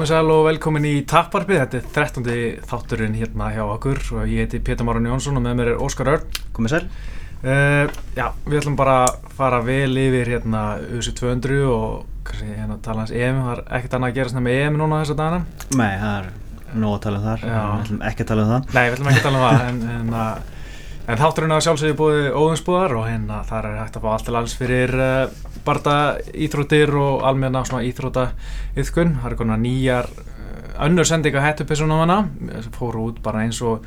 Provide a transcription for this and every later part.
komið sæl og velkomin í Tapparpið, þetta er 13. þátturinn hérna hjá okkur og ég heiti Pétur Máran Jónsson og með mér er Óskar Örn. Komið sæl. Uh, já, við ætlum bara að fara vel yfir hérna USA 200 og kannski hérna tala hans EM, það er ekkert annað að gerast nefnir EM núna þessa dagana. Nei, það er nóg að tala um þar, við ætlum ekki að tala um það. Nei, við ætlum ekki að tala um það, en, en, uh, en þátturinn að sjálfsögðu búið óðinsbúðar og hérna þar er hægt að fá allt til alls fyrir uh, barda íþróttir og almenna svona íþróta yðkun. Það er konar nýjar uh, önnur sendinga hættupissunum hana, sem fóru út bara eins og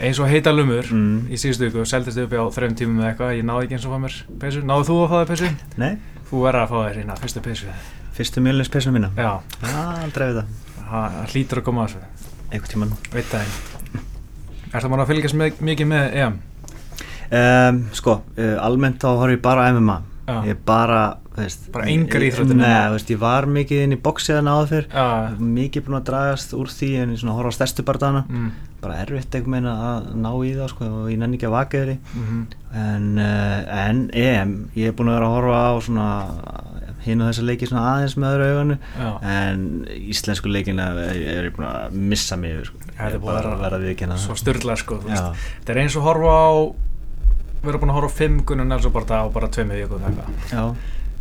eins og heita lumur Mm. í síðustu viku, seldist upp á þreim tímum eða eitthvað, ég náði ekki eins og fá mér peysu. Náðu þú að fá þér peysu? Nei, Þú verður að fá þér hérna fyrstu peysu. fyrstu mjölnins peysunum mína. Já, Já, aldrei við það. það hlýtur að koma að þessu. Eitthvað tíman. Veit það ekki. Er það maður að fylgjast með, mikið með EM? Um, sko, uh, almennt þá horf ég bara á MMA. Ég bara, veist. Bara engar ég- íþróttir ég var mikið inn í boxiðan áður fyrr. Mikið búin að dragast úr því en ég svona horfa á stærstu bardana. mm, Bara erfitt einhvern veginn að ná í það, sko, og ég nenni ekki að vaka þeirri. mm En, uh, en EM, ég er búin að vera að horfa á svona hinn og þessa leiki svona aðeins með öðru auganu Já. en íslensku leikina er, er ég búin að missa yfir sko. Já, þetta er Ég búið að bara vera að viðkynna svo styrla sko. Þetta er eins og horfa á, við erum búin að horfa á fimm Gunnar Nelson bara á bara tveimur vikum eða eitthvað. Já,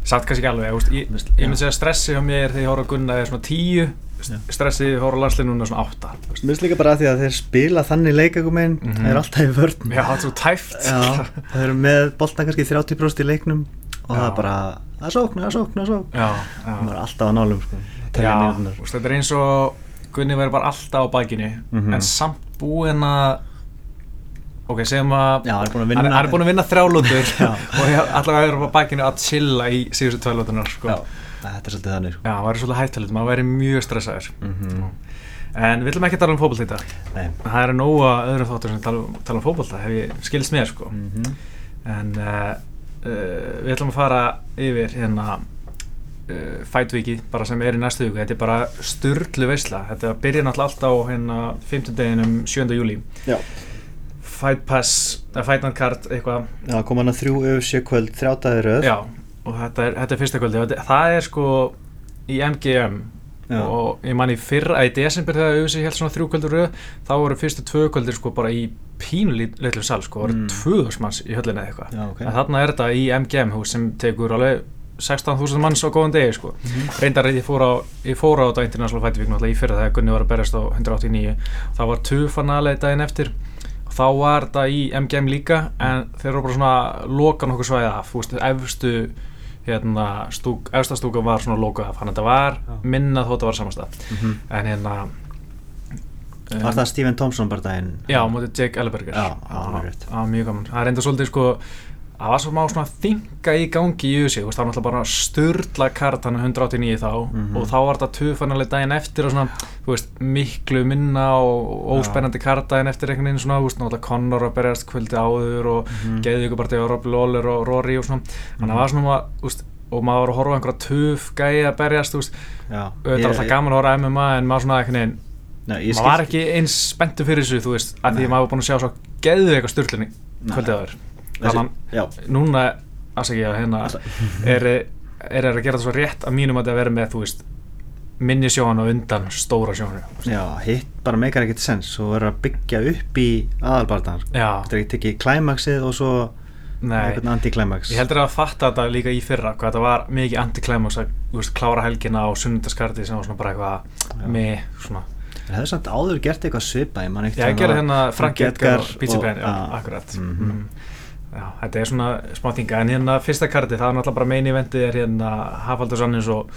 Satt kannski ekki alveg, ég, veist, ég, ég já. myndi segja stressi hjá mér þegar ég horfa á Gunnar er svona tíu, Já. stressi þegar ég horfa á landslið núna er svona átta. þú veist. mér finnst líka bara að því að þeir spila þannig leikakuminn, Mhm. þeir eru alltaf í vörn Já, það er svo tæft. Já, þeir eru með boltan kannski 30% í leiknum og Já. það er bara, það er sókn, það er sókn, það er sókn Já, Það já. er alltaf á nálum sko. Já, mínúturnar. þú veist, þetta er eins og Gunni verður bara alltaf á bakinu Mhm. en samt búinn að ok, segjum að Já, hann er búinn að vinna- hann, hann er búinn að vinna þrjálótur Já. og allavega verður á bakinu að chilla í síðustu tvælótunar sko. Þetta er svolítið þannig sko. Já, það væri svolítið hættilegt, maður væri mjög stressaður Mhm. en við ætlum ekki að tala um fótbolt þetta Nei það eru nóga öðrum þáttur sem tala, tala um fótbolt hef ég skilst mér sko. Mhm. en uh, uh, við ætlum að fara yfir hérna uh, fætvíki bara sem er í næstu viku þetta er bara sturlu veisla þetta byrja náttúrulega alltaf á hérna 50 deginum 7. júli Já Fight Pass, eða Fight Night Card eitthvað Já, kom hann að þrjú öf sjö kvöld, þrjá dagir röð já, og þetta er, þetta er fyrsta kvöldi þetta- það er sko í MGM Já. og ég man í fyrra, í desember þegar auðvitað held svona þrjú kvöldur röð þá voru fyrstu tvö kvöldir sko bara í pínulítlum sal sko, voru Mm. mm. 2000 manns í höllinni eitthvað Já, ok. en þarna er þetta í MGM sem tekur alveg 16.000 manns á góðan degi sko Mhm. reyndar ég fór á, ég fór á þetta International Fight Week náttúrulega í fyrra þegar Gunni var að berjast á 189 þá var tufanalegi daginn eftir þá var þetta í MGM líka en þeir eru bara svona loka nokkuð svæði af, þú veist, efstu hérna, stúk, efsta stúka var svona loka af, þannig að þetta var Já. minna þótt að var samastað Mhm. en hérna Var það Stephen Thompson bara daginn? Já, mútið Jake Ellenberger Já, alveg rétt. Já, mjög gaman Það enda svolítið sko Það var svo má svona þinga í gangi í USA Það var náttúrulega bara störla kart hann 189 þá Mhm. og þá var þetta tufanalegi daginn eftir og svona, veist, miklu minna og óspennandi kart daginn eftir einhvern veginn svona, veist, náttúrulega Conor að berjast kvöldi áður og mm Mhm. geði ykkur bara til Rob Lawler og Rory og svona þannig að það var svona, veist, og maður var að horfa einhverja tuf gæi að berjast, auðvitað er alltaf gaman að horfa MMA en maður svona ég maður var ekki eins spenntu fyrir þessu þú veist, að því maður var búin að sjá svo geðu eitthvað styrlunni Nei. kvöldið aður Þessi- þannig að núna afsækja ég að hérna er, er, er að gera það svo rétt að mínum að þetta vera með þú veist minni sjóhan og undan stóra sjóhan já, hitt bara meikar ekkert sens og verður að byggja upp í aðalbardaðan sko. Þetta er ekki klæmaksið og svo einhvern anti-klæmaks ég heldur að fatta þetta líka í fyrra hvað þetta var mikið anti-climax að veist, klára helgina á sunnundaskarti sem var svona bara eitthvað með svona. Það hefði samt áður gert eitthvað svipað ég man ekkert Já, ég þegar gerði það- hérna Frank Edgar og Pizza og- Band, já, já. akkurat. Mhm. Mm. Já, þetta er svona smá þinga en hérna fyrsta karti, það er náttúrulega bara meini eventið er hérna Hafaldur Sannins og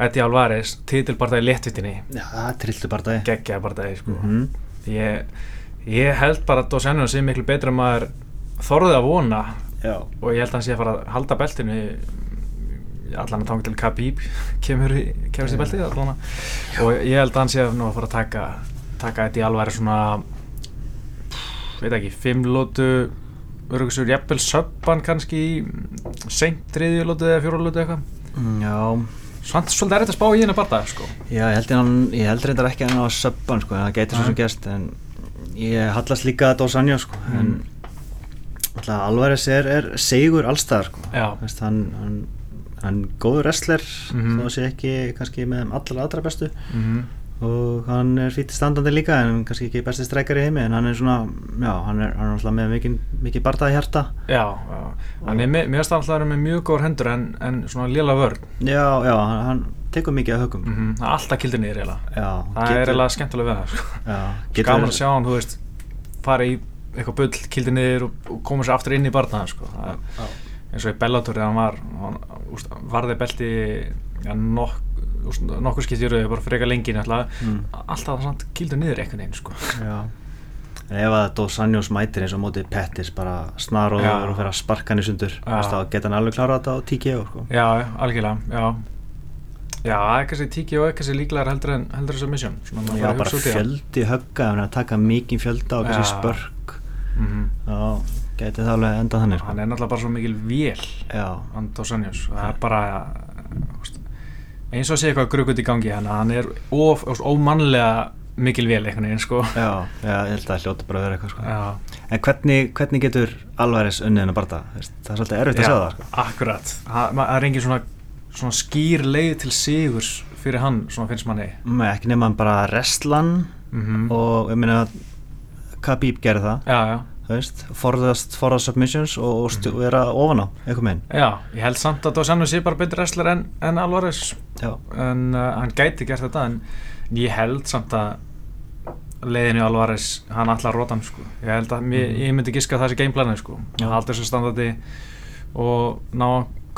Eddie Alvarez, titilbardaði léttvitinni Já, það trilltu bardaði geggjaði bardaði, sko. Mhm. ég, ég held bara að Anjos sé miklu betur en maður þorðið að vona. Já, og ég held að hann sé að fara að halda beltinu allan að tanga til Khabib kemur í, kemur sér beltið allan að. Og ég held að hann sé að nú að fara að taka taka í alværi svona veit ekki, fimm lótu örgursur, jafnvel söbban kannski í seint þriðju lótu eða fjóru lótu eitthvað Mm, já Svant svolítið er þetta að spá í hérna barða sko. Já, ég held, hann, ég held reyndar ekki að hann á söbban sko, það gæti svo sem gerst en ég hallast líka að Dos Anjos sko, Mm. en alltaf Alvarez er, er segur allstaðar sko. Já. Veist, hann, hann hann góður wrestler Mhm. þó sé ekki kannski með allra allra bestu mm og hann er fítið standandi líka en kannski ekki besti streikar í heimi en hann er svona, já, hann er, hann er alltaf með mikið, mikið bardaði hjarta Já, já. Hann er með, finnst alltaf með mjög góður hendur en, en svona léla vörn. já, já, hann, hann tekur mikið að högum Mm er alltaf kildur niður eiginlega. Það er eiginlega skemmtilega við það. Sko. Gaman að sjá hann, þú veist, fara í eitthvað bull, kildur niður og, og koma sér aftur inn í barnaðan, sko. Eins og í Bellator þegar hann var, hann, úst, varði belti ja, nokk, nokkur skipt í rauði, bara freka lengi náttúrulega. Mm. Alltaf samt kildur niður einhvern veginn, sko. já en ef að Dos Anjos mætir eins og mótið Pettis bara Já. og fer að sparka hann í sundur Já. þá geta hann alveg klárað þetta á TKO sko. Já, algjörlega, já. Já, það er kannski tíki og kannski líklegar heldur en heldur en submission. Svona já, bara það. fjöldi högga ef hann er að taka mikið fjölda og kannski Já. spörk Mhm. þá geti það alveg endað þannig sko. Hann er náttúrulega bara svo mikil vél já, Andós Anjós það er bara eins og að sé eitthvað gruggut í gangi hann hann er of, úst, ómannlega mikil vél einhvern veginn sko. Já, já, ég held að það hljóta bara að vera eitthvað sko. Já, en hvernig, hvernig getur Alvarez unnið hennar barða? það er svolítið erfitt að segja það sko. akkurat. Það er engin svona, svona skýr leið til sigurs fyrir hann, svona finnst manni. Nei, ekki nema hann bara restlan mm og ég meina Khabib gerði það. Já, já, veist, forðast, forðast submissions og, og stu, vera ofan á einhver meginn já, ég held samt að Dos Anjós sé bara betur wrestler en, en Alvarez. Já, en uh, hann gæti gert þetta en ég held samt að leiðinu Alvarez, hann ætla að róta hann sko. ég held að, mér, ég myndi giska að það sé gameplanið sko, hann haldi þessu standardi og ná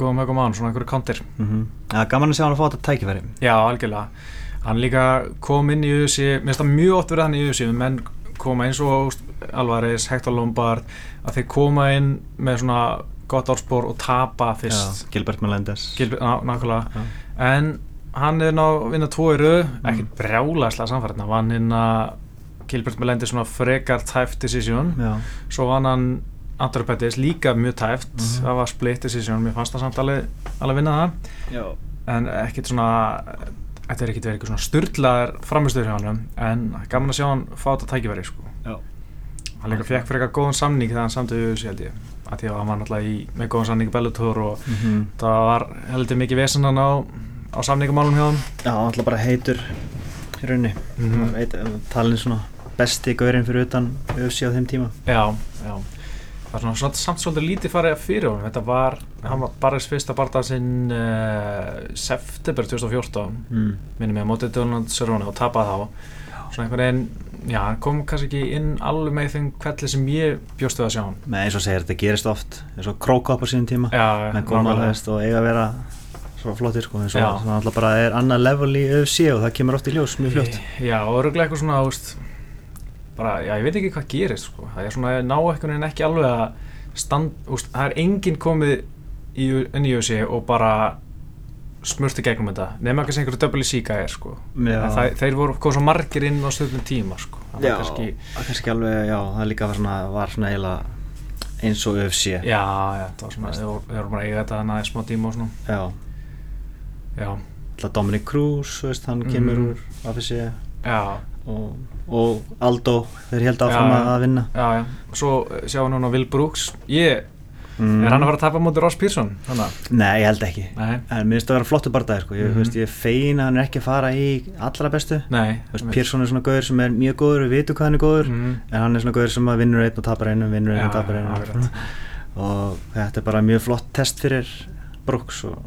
góðum högum á hann, svona einhverju counter mm ja, gaman að sjá hann að fá þetta tækifæri. Já, algjörlega, hann líka kom inn í UFC, mér finnst það mjög oft verið hann í UFC, menn koma eins og Alvarez, Hector Lombard að þeir koma inn með svona gott árspor og tapa fyrst já, Gilbert Melendez Gilbert, ná, nákvæmlega en hann er ná að vinna tvo í röð Mm. ekkert brjálæslega samfærðna vann hérna Gilbert Melendi svona frekar tæft decision já, svo vann hann Andrew Pettis líka mjög tæft Mhm. það var split decision, mér fannst það samt alveg alveg vinna það já. en ekkert svona þetta er ekkert verið eitthvað svona styrlaðar framistöður hjá hann en gaman að sjá hann fá þetta tækifæri sko. já. Hann líka fekk fyrir eitthvað góðan samning þegar hann samtöðu þessu held ég. Að því að hann var náttúrulega í, með góðan samning Bellator og Mm það var heldur mikið vesen hann á, á samningamálum hjá hann já, alltaf bara heitur í rauninni. Mhm. mm talin svona besti gaurinn fyrir utan UFC á þeim tíma. Já, já. Það er svona, svona samt svolítið lítið farið fyrir honum. Þetta var, hann var bara þess fyrsta barndað sinn uh, september 2014 mm. minnum ég að mótið Donald Cerrone og tapaði þá. Svona einhvern veginn, já, hann kom kannski ekki inn alveg með þeim kvelli sem ég bjóstu að sjá hann með eins og segir, þetta gerist oft eins og króka upp á sínum tíma að veist og eiga að vera svo flottir sko, en svo Já. svona alltaf bara er annað level í UFC og það kemur oft í ljós mjög fljótt Já, og örgulega eitthvað svona, veist bara, já, ég veit ekki hvað gerist sko. það er svona, ná einhvern veginn ekki alveg að stand, úst, það er enginn komið í, inn í USA og bara smurti gegnum þetta nema kannski einhverju döbli síka er sko. Það, þeir voru komið svo margir inn á stöðnum tíma sko. Það já, kannski, það kannski alveg, já, það líka var svona, var svona eiginlega eins og UFC já, já, það var svona þeir voru, þeir voru bara að eiga þetta þannig smá tíma og svona. Já, já, alltaf Dominic Cruz, veist, hann kemur Mhm. úr AFC og, og Aldo, þeir held áfram að, að vinna. Já, já. Svo sjáum við núna Will Brooks. Ég, mm. er hann að fara að tapa mútið Ross Pearson? Þannig að, Nei, ég held ekki. Nei, En mér finnst það að vera flottu barndagi sko. ég, mm veist, ég fegin að hann er ekki að fara í allra bestu. Veist, Pérsson er svona gauður sem er mjög góður við vitum hvað hann er góður Mhm. en hann er svona gauður sem að vinnur einn og tapar einu vinnur einn og tapar akkurat. og þetta er bara mjög flott test fyrir Brooks og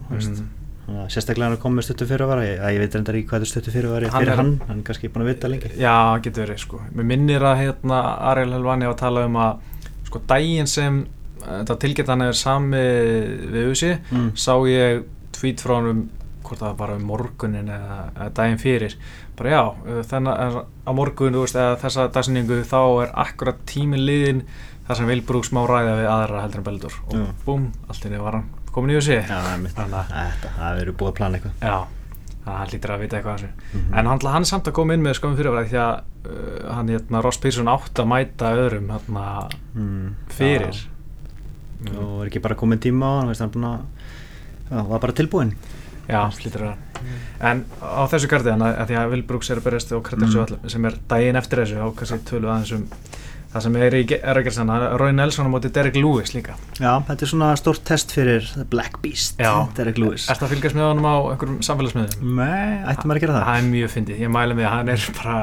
að sérstaklega hann er komið með stuttu fyrirvara ég, að ég veit reyndar ekki hvað er stuttu fyrirvari Hann fyrir er- hann, hann er kannski búin að vita lengi. Já, getur verið sko. Mér minnir að hérna Ariel Helvani var að tala um að sko daginn sem þetta tilgætt hann er sami við USA Mm. sá ég tweet frá hann um hvort það var bara um morgunin eða, eða daginn fyrir bara já, uh, þennan er- á morgun veist, eða þessa dagsinningu þá er akkurat tímin liðin þar sem Vilbrúks má ræða við aðra heldur en Beldur og Já. búm, allt inni var hann komin í USA Já, það er verið búið að plana eitthvað Já, þannig að hann lítur að vita eitthvað þessu Mhm. En hann, hann er samt að koma inn með skömmum fyrirvæði því að uh, hann, hérna, Ross Pearson átt að mæta öðrum hérna, mm. fyrir Já. Mm. og er ekki bara komin tíma á hann veist, hann er búin að já, var bara tilbúinn Já, lítur að En á þessu karti hann að því að Will Brooks er að berjast og Curtis Mm. mm. sem er daginn eftir þessu og kannski tölu aðeins um það sem er, í, er að gera sann Rói Nelson á móti Derek Lewis líka Já, þetta er svona stórt test fyrir Black Beast, Já. Derek Lewis Ertu að fylgjast með honum á einhverjum samfélagsmiðum? Nei, ætti maður að gera það Það er mjög fyndið, ég mæla mig að hann er bara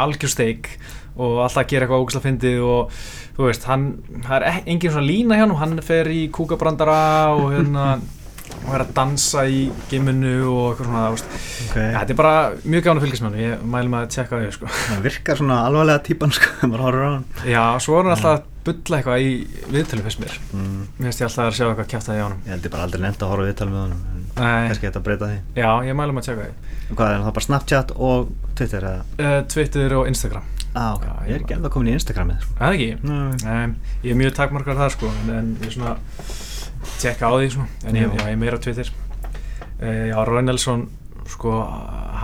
algjör steik og alltaf að gera eitthvað ógæslega fyndið og þú veist, hann, það er ek- engin svona lína hjá hann, hann fer í kúkabrandara og hérna og er að dansa í giminu og eitthvað svona, þú veist, okay. ja, þetta er bara mjög gáðan að fylgjast með hann, ég mæla mig að tjekka það, sko. Það virkar svona alvarlega típan sko, þegar maður horfir á hann Já, svo er hann alltaf að bulla eitthvað í viðtölu fyrst mér, mm. mér finnst ég alltaf að sjá eitthvað kjátt að í honum. Ég held ég bara aldrei nefnt að horfa viðtal með Nei, kannski þetta breyta því já, ég mæla mig að tjekka því. Hvað er það bara Snapchat og Twitter eða? Uh, Twitter og Instagram, Ah, ok, Já, ég er ekki ennþá komin í Instagramið sko. eða ekki? Nei, ég er mjög takmarkar þar sko en, en ég er svona tjekka á því svona en ég, Já. ég er meira á Twitter uh, Já, Roy Nelson sko,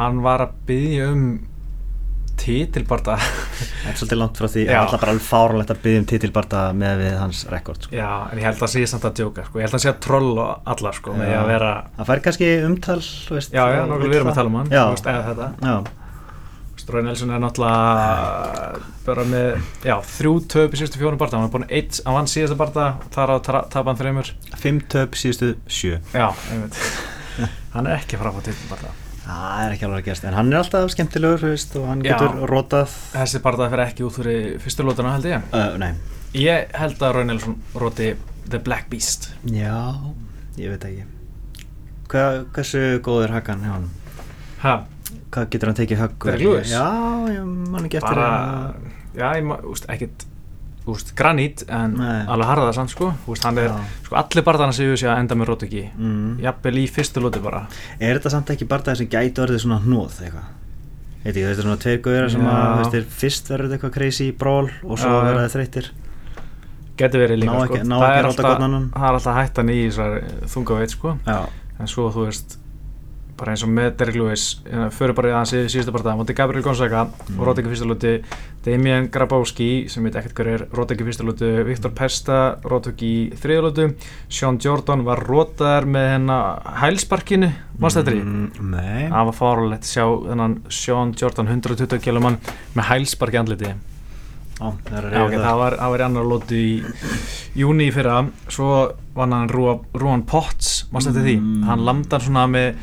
hann var að byggja um titilbarta Það er svolítið langt frá því. Það er alltaf bara alveg fáralegt að byggja um titilbarta með við hans rekord sko. Já, en ég held að sé samt að djóka sko, ég held að sé að troll og allar sko að vera Það fær kannski umtal veist, Já, já, við erum það. að tala um hann Roy Nelson er náttúrulega bara með, já, þrjú töp í síðustu fjórum barta, hann var búin eitt, hann vann síðustu barta þar á tapa hann þreymur fimm töp síðustu sjö. Já, einmitt. Hann er ekki að fara á titilbarta Það er ekki alveg að gerast En hann er alltaf skemmtilegur veist, og hann Já. getur rótað Þessi barndað fyrir ekki út fyrir fyrstu lótuna held ég uh, Nei, Ég held að Roy Nelson róti The Black Beast já, ég veit ekki Hvað, Hversu góð er Hakan hjá hann? Ha, Hvað getur hann tekið högg? Derek Lewis? Já, ég man ekki eftir bara að- Já, ég ma- úst, ekkit úst, granít en Nei. alveg harða samt sko. Hann er, sko allir barndana séu sér að enda með róti ekki mm. Jafnvel í fyrstu lóti bara. Er þetta samt ekki barndagi sem gæti orðið svona hnóð eitthvað? Veit þetta er svona tveir gauðir sem að, veist, þeir fyrst verður eitthvað crazy brawl og svo verða þeir þreyttir. Geti verið líka Ná sko. ekki- ná það, er alltaf, það er alltaf hættan í þessar þungaveit sko. Já, en svo þú veist bara eins og með Derek Lewis fyrir bara í aðeins í síðustu barða móti Gabriel Gonzaga Mm. og róti ekki fyrsta lóti Damien Grabowski sem veit ekkert hver er róti ekki fyrsta lóti Viktor Pesta róti ekki í þriða lótu Sean Jordan var rótaðar með hennar hælsparkinu. Mannst þetta í mm, Nei. Það var fáralegt sjá þennan Sean Jordan 120 kilomann með hælsparki andliti. Já, það er að Já, reyða ok, það var, það var í annar lótu í júni í fyrra. Svo vann hann Rúa- Rúan Potts. Mannst þetta því, Mm. hann landar svona með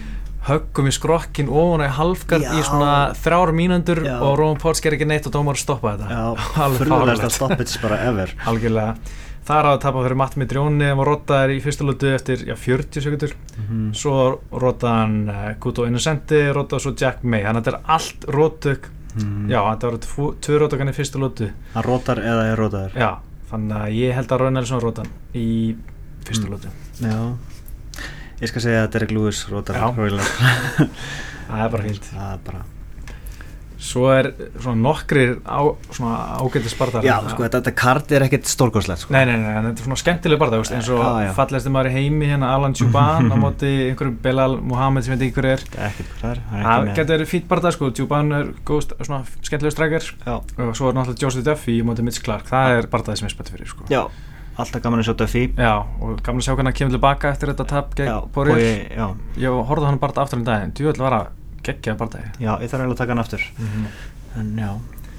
höggum í skrokkin ofan í halfgard í svona þrjár mínundur Já. og Rúan Potts ger ekki neitt og dómar stoppa þetta. Að stoppage bara ever. Algjörlega. Það er að tapa fyrir Matt Midrjóni hann var rotaðar í fyrsta lótu eftir já, 40 sekundur Mhm. svo rotaði hann uh, Kuto Innocenti rotaði svo Jack May. Þannig að þetta er allt rótök Mhm. já, þetta tvo- tvö rótökan í fyrsta lótu Hann rótar eða er rótaður Já, þannig að ég held að Rói Nelson róta hann í fyrstu Mm. lótu Já Ég skal segja að Derek Lewis rótar Já. róilega Það er bara fínt. Það er bara Svo er svona nokkrir á, svona ágæti spartar Já, sko, þetta, þetta kart er ekkert stórgóðslegt sko. Nei, nei, nei, en þetta er svona skemmtileg barða veist, eins og já. fallegsti maður í heimi hérna Alan Juban á móti einhverjum Belal Muhammed sem ekki hver er. Ekkert er hann er Það ekki með- getur verið fýtt barða sko, Juban er góð, st- svona skemmtilegur strækjar Já, og svo er náttúrulega Joseph Duffy í móti Mitch Clark það er barðaði sem ég spætti fyrir sko. Já alltaf gaman að sjá Duffy. Já, og gaman að sjá hvernig hann kemur tilbaka eftir þetta tap gegn já, Ég horfði hann barða aftur í daginn, djúvel var að geggja barðaði já, ég þarf eiginlega að taka hann aftur. Mhm. En já,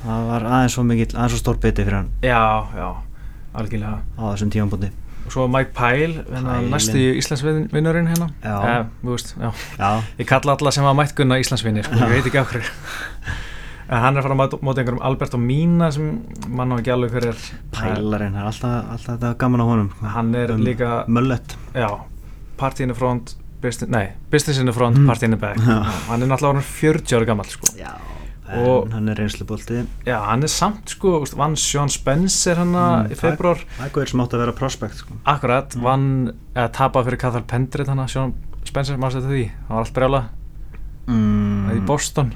það var aðeins svo mikill, aðeins svo stór biti fyrir hann. Já, já, algjörlega. Á þessum tímanbúndi og svo Mike Pyle, hérna, næstu Íslandsvinnurinn hérna. Já. eh, þú veist, já. Ég kalla alla sem hafa mætt gunna Íslandsvinnir sko, ég veit ekki hverju en hann er að fara móta- móta einhverjum Alberto Mina sem mann á ekki alveg hver er pælarinn, það er alltaf, alltaf þetta gaman á honum hann er Um, líka Möllet já, party in the front business, nei, business in the front, Mm. party in the back Já. hann er náttúrulega orðinn 40 ára gammal sko. Já, en Og- hann er reynslubolti já, hann er samt sko, vann Sean Spencer hann mm, í februar Það er góður sem átt að vera prospect sko. Akkurat, Mm. vann eða tapað fyrir Cathal Pendrit hann Sean Spencer, maður setja því það var allt brjála mm, í Boston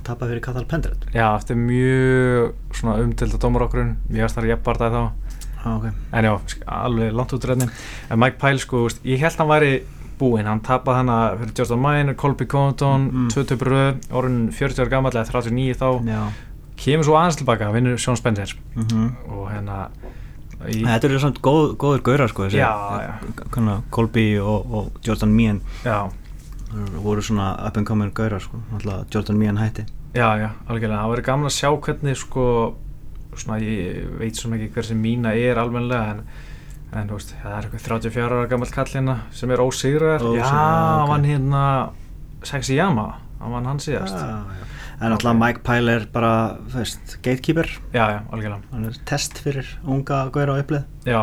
Hann tapaði fyrir Katal Pendret já, eftir mjög svona umdild að dómar okkur ég varst þar jafnbardaði þá. Ah, okay. en já, alveg langt út reyni en Mike Pyle sko, veist, ég held hann væri búinn, hann tapaði hana fyrir Justin Miner, Colby Compton, Mm. röð orðin 40 ára gammal eða 39 þá. Já. Kemur svo aðeins tilbaka, vinnur Sean Spencer. Mm -hmm. og hérna í, Þetta eru samt góð, góður gaurar sko þessi, Colby og, og Jordan Meehan Það voru svona up and coming gaurar sko. Náttúrulega Jordan Meehan hætti. Já, já, algjörlega, það verður gaman að sjá hvernig sko svona ég veit svona ekki hver sem mína er almennilega en, en þú veist, það er eitthvað 34 ára gammal kall hérna sem er Ósigraður, já, hann vann hérna Sexy Yama, hann vann hann síðast. Já, já. En alltaf Mike Pyle er bara, þú veist, gatekeeper. Já, já, algjörlega. Hann er test fyrir unga gauðra á upplið. Já,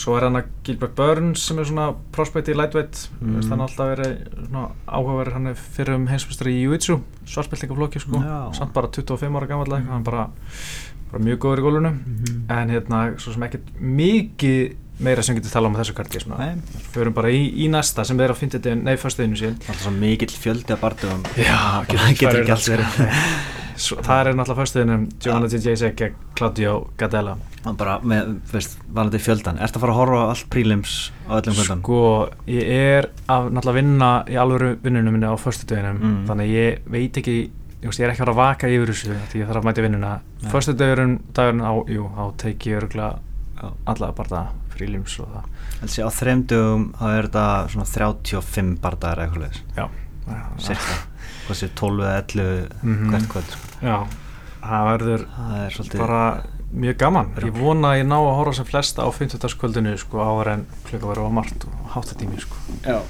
svo er hann að Gilbert Burns sem er svona prospect í lightweight Mm. mm. hann alltaf verið svona áhugaverið hann er fyrir um heimsmestari í Jiu-Jitsu svartbeltingaflokki sko, Já. samt bara 25 ára gammal mm. hann bara, bara mjög góður í gólunum Mhm. en hérna, svo sem ekkert mikið meira sem getur tala um þessu karti förum bara í, í næsta sem er á nei, fyrstuðinu sín Alltaf svo mikill fjöldi að barndugum Já, getur, ekki allt sko. verið það er náttúrulega fyrstuðinum Joanna J.J. gegn Claudio Gadella og bara með, veist, valandi fjöldan Ertu að fara að horfa á allt prílims á öllum kvöldan? Sko, ég er að náttúrulega vinna í alvöru vinnunum minni á föstudeginum Mm. þannig ég veit ekki ég, er ekki að fara að vaka yfir þessu því ég þarf að mæta vinnuna Nei. föstudegurinn, dagurinn á, jú, þá teiki ég örgulega Já. alla bara frílims og það Þessi á þreim dögum þá er þetta svona 35 bardagar eitthvað Hvað sé 12 eða 11 Mhm. hvert kvöld sko. já. Það verður Það er svolítið bara mjög gaman. Ég vona að ég ná að horfa sem flesta á 50. kvöldinu sko áður en klukka verður á margt og háttatími sko. Já.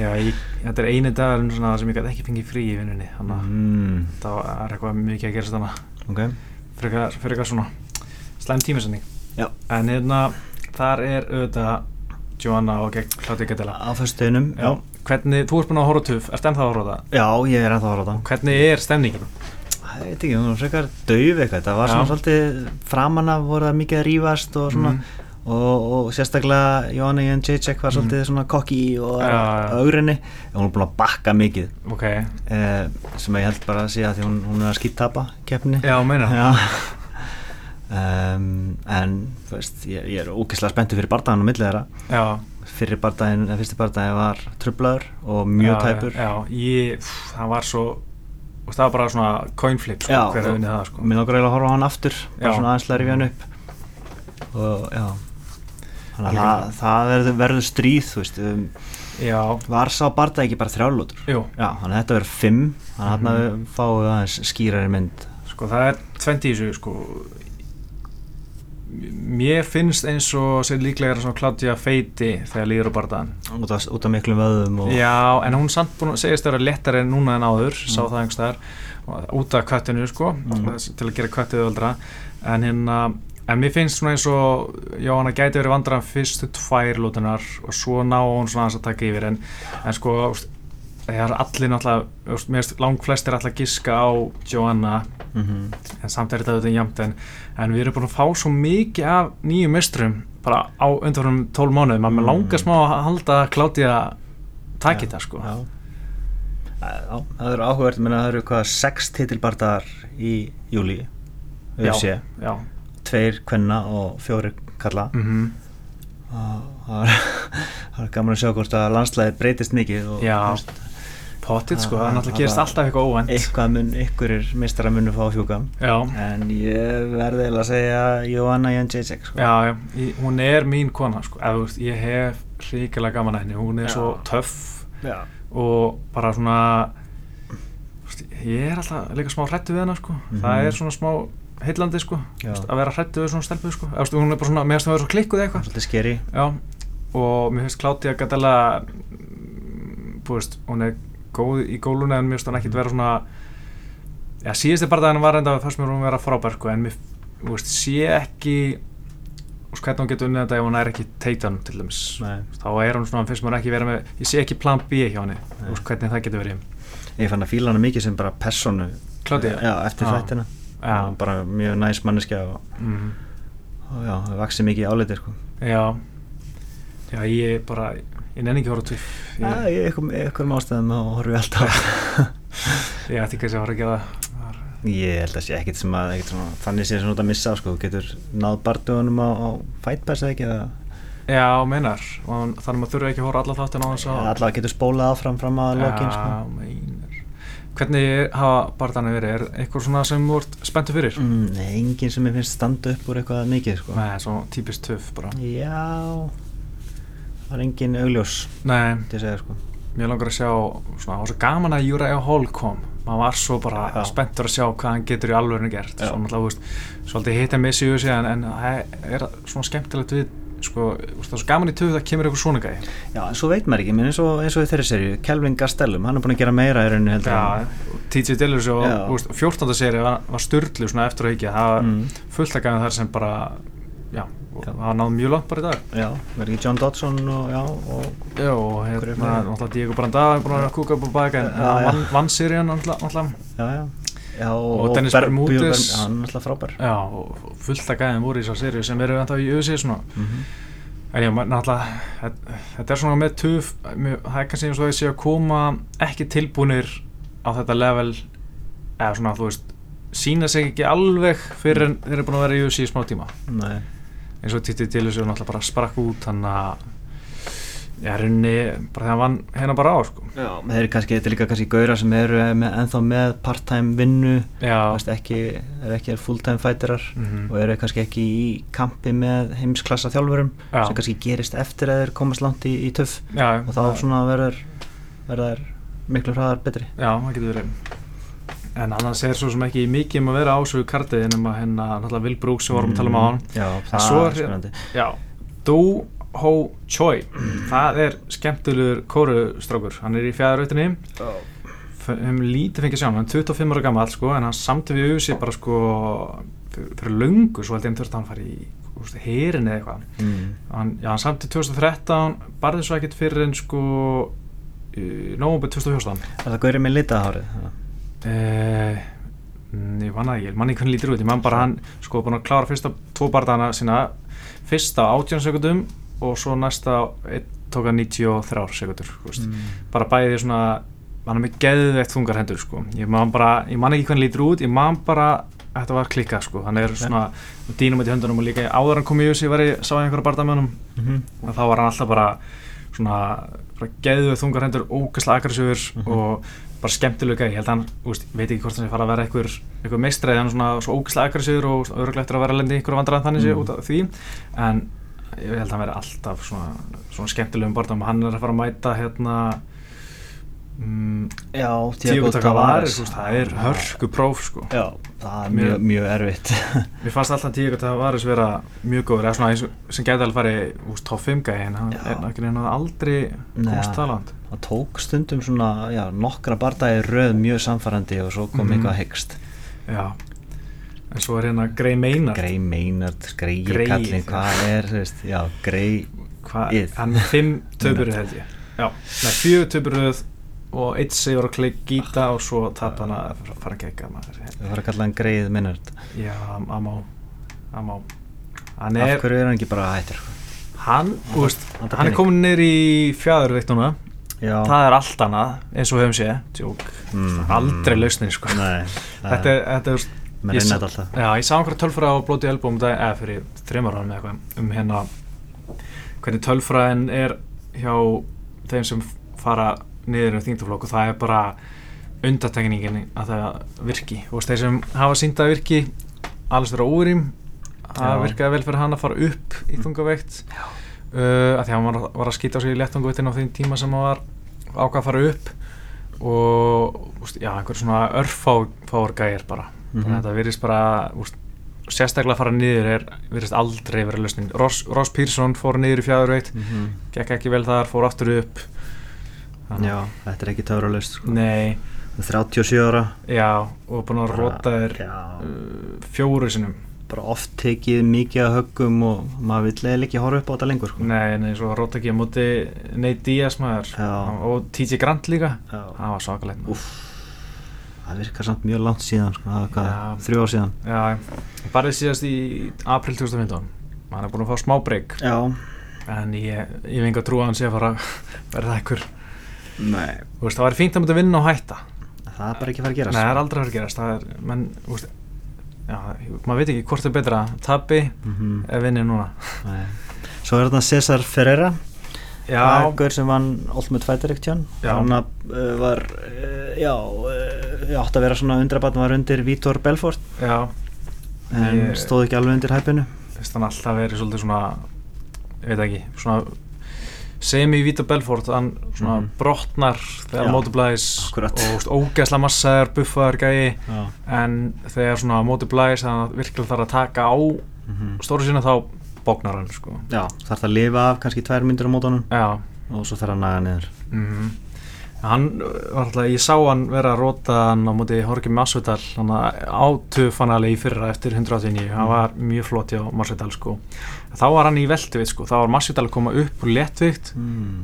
Já, ég, þetta er eini dagur svona, sem ég gæti ekki fengið frí í vinnunni þannig að mm, það er eitthvað mikið að gerast þannig Ok. Fyrir eitthvað, fyrir eitthvað svona slæm tímisending Já. En hérna þar er auðvitað Joanna og gegn Claudia Gadella Á föstudeginum Já hvernig, þú ert búin að horfa tuff, ert ennþá að horfa það? Já, ég er ennþá að horfa það. Hvernig er stemningin? Það veit ekki, hún var frekar döf eitthvað. Það var Já. svona svolítið framan af voru það mikið að rífast og svona. Mhm. og, og sérstaklega Jóhanna Jens Jacek var svolítið svona kokki og augrinni hún er búin að bakka mikið. Ok, eh, sem ég held bara að sé að hún, hún er að skýttapa keppni. Já, meina. Já. um, en þú veist, ég, ég er ógeðslega spenntur fyrir bardagan á milli þeirra. Já, fyrir bardaginn, eða fyrsti bardaginn var trublaður og mjög já, tæpur. já, ég, það var svo og það var bara svona coin flip sko, hver hefði unnið það sko. mér langar eiginlega að horfa á hann aftur bara Já. svona aðeins læri við hann upp. Og já. Þannig að það, það verður, verður stríð þú veist, um, já, var sá bardag ekki bara þrjálótur já, þannig að þetta verður fimm þannig að Mhm. þarna við fáum við aðeins skýrari mynd. Sko það er 20 í þessu sko mér finnst eins og sér líklega er svona Claudia feiti þegar líður á bardaðan út út af miklum vöðum og Já, en hún samt búin að segist að vera léttari núna en áður, sá Mm. það einhverstaðar út af köttinu sko Mm. til að gera köttið öldra en hérna, en mér finnst svona eins og Jóhanna gæti verið vandræðan fyrstu tvær lútunar og svo ná hún svona að taka yfir en, en sko er allir náttúrulega úst, mér finnst lang flestir alltaf giska á Jóhanna Mhm. en samt er þetta auðvitað jæmt en, en við erum búin að fá svo mikið af nýjum mistrum bara á undanfærum 12 mánuðum að mér Mm. langar smá að halda að Claudia taki Já, þetta sko já. Já, það eru áhugverð, það eru hvað sex titilbardagar í júli UFC, já. tveir kvenna og fjóri kalla Mm og það var gaman að sjá hvort að landslæði breytist mikið og Já. Pottit sko, Það- það náttúrulega gerist alltaf eitthvað óvænt. eitthvað mun ykkur er mistara munu fá fjúka já, en ég verði eiginlega að segja Johanna Jędrzejczyk sko. já, já. Hún er mín kona sko, eða þú veist, ég hef ríkilega gaman að henni, hún er Já. svo töff Já. og bara svona veist, ég er alltaf líka smá hrættu við hennar sko, Mhm. það er svona smá heillandi sko, veist, að vera hrættu við svona stelpu sko, eða veist, hún er bara svona, finnst það að vera svo klikkuð eitthvað. Svolítið skeri Já, og mér finnst Claudia Gadella þú veist, hún er góð í góluna en mér finnst hún ekkit vera svona já, síðusti barndaginn var enda fannst mér hún vera frábær sko, en mér, þú veist, sé ekki veist, hvernig hún getur unnið þetta ef hún er ekki teitan til dæmis Nei. þá er hún svona, finnst mér ekki vera með ég sé ekki plan B hjá veist, hvernig það getur verið ég fann að fíla hana mikið sem bara personu Claudia? já, eftir. Og bara mjög næs manneskja og, mm, og já, það vaksi mikið áleitir sko. já já, ég bara ég nenni ekki að horfa tuff Já, ég, ég ykkur, ykkur ástæðum og horfi alltaf ég ætti ekki að horfa ekki að það Ég held að sé ekkert sem að ekkert svona, þannig sé sem þú ert að missa sko, þú getur náð bardugunum á, á Fight Pass eða ekki eða Já, meinar, og þannig að maður þurfi ekki að horfa alla þáttin á þess að allavega getur spólað áfram fram að lokin sko. Já, meinar Hvernig hafa barðanir verið? Er eitthvað svona sem þú ert spenntu fyrir? mm, Nei, enginn sem ég finnst standa upp úr eitthvað mikið sko. Nei, svona típist töff bara Já það er enginn augljós segja sko. mér langar að sjá svona, það var svo gaman að Uriah Hall kom maður var svo bara Já. spenntur að sjá hvað hann getur í alvörinu gert svolítið hitt að missi í en, en það er svona skemmtilegt við sko, það er svo gaman í töfu það kemur eitthvað svona gæði Já, en svo veit maður ekki, eins og, eins og í þeirri serju Kelvin Gastelum, hann er búin að gera meira í rauninu heldur Já, TJ Dillers og veist, 14. seri var, var svona eftir að ekki, það Mm. fullt að gæða þar sem bara og Já. Það náði mjög langt bara í dag. Já, verður ekki John Dodson og, já, og Já, og hérna, náttúrulega Diego Branda er búin að kúka upp á baka en hann vann, vann serían náttúrulega náttúrulega. já, já, já Og Dennis Ber- Bermúdez. Ber- Já, hann er alltaf frábær. Já, og fullt að gæðin voru í þessar seríu sem eru ennþá í auðvitað svona. Mm En já, náttúrulega, þetta- er svona með mjög- það er kannski eins og þau séu að koma ekki tilbúnir á þetta level, eða svona, þú veist, sína sig ekki alveg fyrir en þeir eru búin að vera í í smá tíma. Nei, Eins og Titi Dillis er náttúrulega bara sprakk út, þannig að, já, rauninni, bara þegar hann vann hérna bara á, sko. já, þeir eru kannski, þetta er líka kannski gauðra sem eru með, ennþá með part-time vinnu Já, Veist, ekki, er ekki full-time fighterar Mhm. og eru kannski ekki í kampi með heimsklassa þjálfurum Já. sem kannski gerist eftir að þeir komast langt í, í töff. Já, og þá svona verður verður miklu hraðar betri. Já, það getur verið En annars er svo sem ekki mikið um að vera á svo kartið en að hérna náttúrulega Will Brooks sem vorum að tala um á hann. Já, það er spennandi. Já, Do Ho Choi. Það er skemmtilegur kórustrákur Hann er í fjæðarautinni um lítið fengið sjá hann, hann er 25 ára gammal sko, en hann samti við auðvitað bara sko fyrir, löngu, svo held ég hann þurfti að hann fari í úst, herin eða eitthvað. Mm. hann, já, hann samti 2013 barði svo ekkert fyrir en sko í nógumbi 2014 Er það gaurið með litahárið? Eh, mm, ég manna ekki, ég manna ekki hvernig lítur út ég man bara hann, sko, búin að klára fyrsta tvo barndana sína, fyrsta á 18 sekundum og svo næsta tók hann 93 sekundur mm. Mm. bara bæði svona hann er með geðveitt þungar hendur sko. ég man bara, ég man ekki hvernig lítur út ég man bara, þetta var klikkað sko. hann er svona dýnum í höndunum og líka áður hann kom í USA, var ég, sá ég einhverja bardamönnum Mm -hmm. og þá var hann alltaf bara svona, bara geðveitt þungar hendur ógæslega aggressífur Mhm. og bara skemmtilega ég held að hann, úst, veit ekki hvort hann sé fara að vera einhver, einhver meistræði, hann er svona svo ógæslega aggressífur og öruglega eftir að vera að lendi einhverju vandræðan þannig sé Mm. út af því. En ég held að hann veri alltaf svona, svona skemmtilegum barndam hann er að fara að mæta hérna mm, Já, Tíu þú veist, það er hörku próf sko. Já, það er Mjög- mjög, erfitt. Mér fannst alltaf Tíu Tavares vera mjög góður. Eða svona eins sem gæti alveg farið úst, top 5 gæði en hann er aldrei komst það langt Það tók stundum svona, já, nokkra bardagi röð mjög samfærandi og svo kom Mhm. eitthvað hyggst. Já, en svo er hérna Grey Maynard. Grey Maynard, Grey Grey, kallinn, já. hvað er, veist, já, Grey hann er 5 töfuröð held ég. Já, nei, 4 töfuröð og 1 sigur að kleik gíta og svo tap hann að fara að gegga Við fara að kalla hann Grey Maynard. Já, hann má hann má. Hann Af er, hverju er hann ekki bara hættur? hann, vantar hann er komin neyri í fjæðurveikt núna Já, það er allt annað, eins og við höfum sé Mhm. aldrei lausnin sko. Nei, þetta er, þetta er Menn ég Já, ég sá einhverja tölfræði á blóti elbum eða fyrir þreymar árum eða eitthvað um hérna hvernig tölfræðin er hjá þeim sem fara niður um þingtaflokk og það er bara undatekningin að það virki. Og þeir sem hafa sínt að virki alls vera úrým það Já. virkaði vel fyrir hann að fara upp í þungaveikt uh, að því að hann var, var að skýta á sig í léttungaveitin á þeim tíma sem hann var ákvað að fara upp. Og úst, já, einhver svona örfáur gæir bara. Þannig að þetta virðist bara úst, sérstaklega að fara niður er virðist aldrei verið lausnin. Ross, Ross Pearson fór niður í fjæður veitt Mhm. gekk ekki vel þar, fór aftur upp. Þannig- Já, þetta er ekki töfralaust sko. Nei, 37 ára. Já, og búin að róta þér uh, fjóru sinum bara oft tekið mikið að höggum og maður vill eða ekki horfa upp á þetta lengur sko. Nei, nei, svo róta ekki á móti Nate Diaz maður. Og TJ Grant líka. Já. það var svakalegt maður. Það virkar samt mjög langt síðan sko. þrjú ár síðan. Já, bara síðast í april 2015 hann er búin að fá smá breyk en ég, ég trú að hann sé að fara að verða ekkur nei. Þú veist, það var fínt að mynda vinna og hætta. Það er bara ekki að fara að gerast. Nei, það er aldrei að fara að gerast. Það er, menn, þú veist maður veit ekki hvort er betra tapi Mhm, eða vinni núna. Nei. Svo er þetta Cesar Ferreira Já, Það er gaur sem vann Ultimate Fighter Action. Hann uh, var uh, já, uh, átt að vera svona undrabatn var undir Vítor Belfort. Já. En Ég- stóð ekki alveg undir hæpinu. Finnst hann alltaf verið svolítið svona ég veit ekki, svona Semi Vita Belfort hann svona Mhm. brotnar þegar Já, móti blæs akkurat. og veist, ógeðslega massaður, buffaður gæi Já. en þegar svona móti blæs þannig að virkilega þarf að taka á Mhm. stóru sína þá bóknar hann sko. Já, þarf það að lifa af kannski tvær myndir á mótunum og svo þarf að naga niður mm hann uh, alltaf, ég sá hann vera að róta hann á móti Horki Masvidal í fyrra eftir 189, hann var mjög flott hjá Masvidal sko, þá var hann í veltvitt sko, þá var Masvidal að koma upp úr léttvitt mm.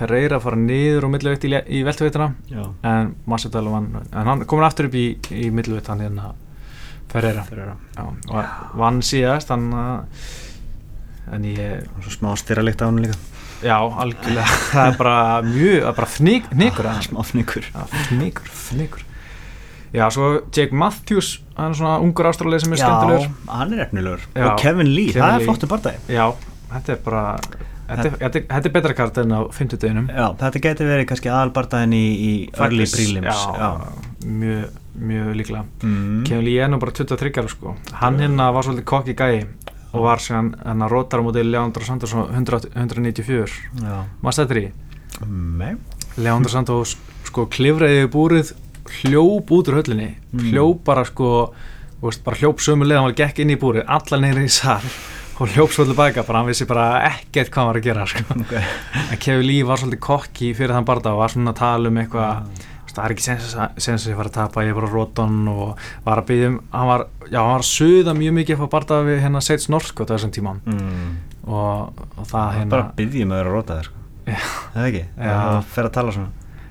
Ferreira að fara niður og milliveitt í, í veltuvittina Já, en Masvidal vann, en hann komin aftur upp í, í millivitt hann hérna Ferreira. Fyrir að já, og vann síðast hann uh, en ég smá styrralikt á hann líka Já, algjörlega, það er bara mjög, bara fnik, fnikur að Smá fnikur Já, fnikur, fnikur Já, svo Jake Matthews, hann er svona ungur ástralega sem er skemmtilegur. hann er efnilegur. Já, Og Kevin Lee, Kevin það Lee. er flottu bardagi. Já, þetta er bara, þetta er, betra kart en á fymtudeginum Já, þetta getur verið kannski aðal bardaginn í, í early prelims. Já, mjög, mjög líklega. Mm. Kevin Lee er nú bara 23 ára sko. Hann hérna var svolítið kokki gæi og var síðan hérna rótar á móti Leandro Santos á 100 194 Já. Maður stættir í Leandro Santos sko klifraði við búrið hljóp út úr höllinni. Mm. hljóp bara sko veist, bara hljóp sömu leið, hann var gekk inn í búrið allar neyri í sal og hljóp svo tilbaka bara hann vissi bara ekkert hvað hann var að gera sko. Ok. En Kevin Lee var svolítið kokki fyrir þann barða og var svona að tala um eitthvað veist, það er ekki sens að að ég var að tapa ég var á róton og var að byggja um hann var, já, hann var að suða mjög mikið fyrir barða við hérna Seitz Norsk á þessum tíman mm. og, og það Það er hérna bara að byggja með að vera rótaðir sko. Það ekki? Já. Það fer að tala svona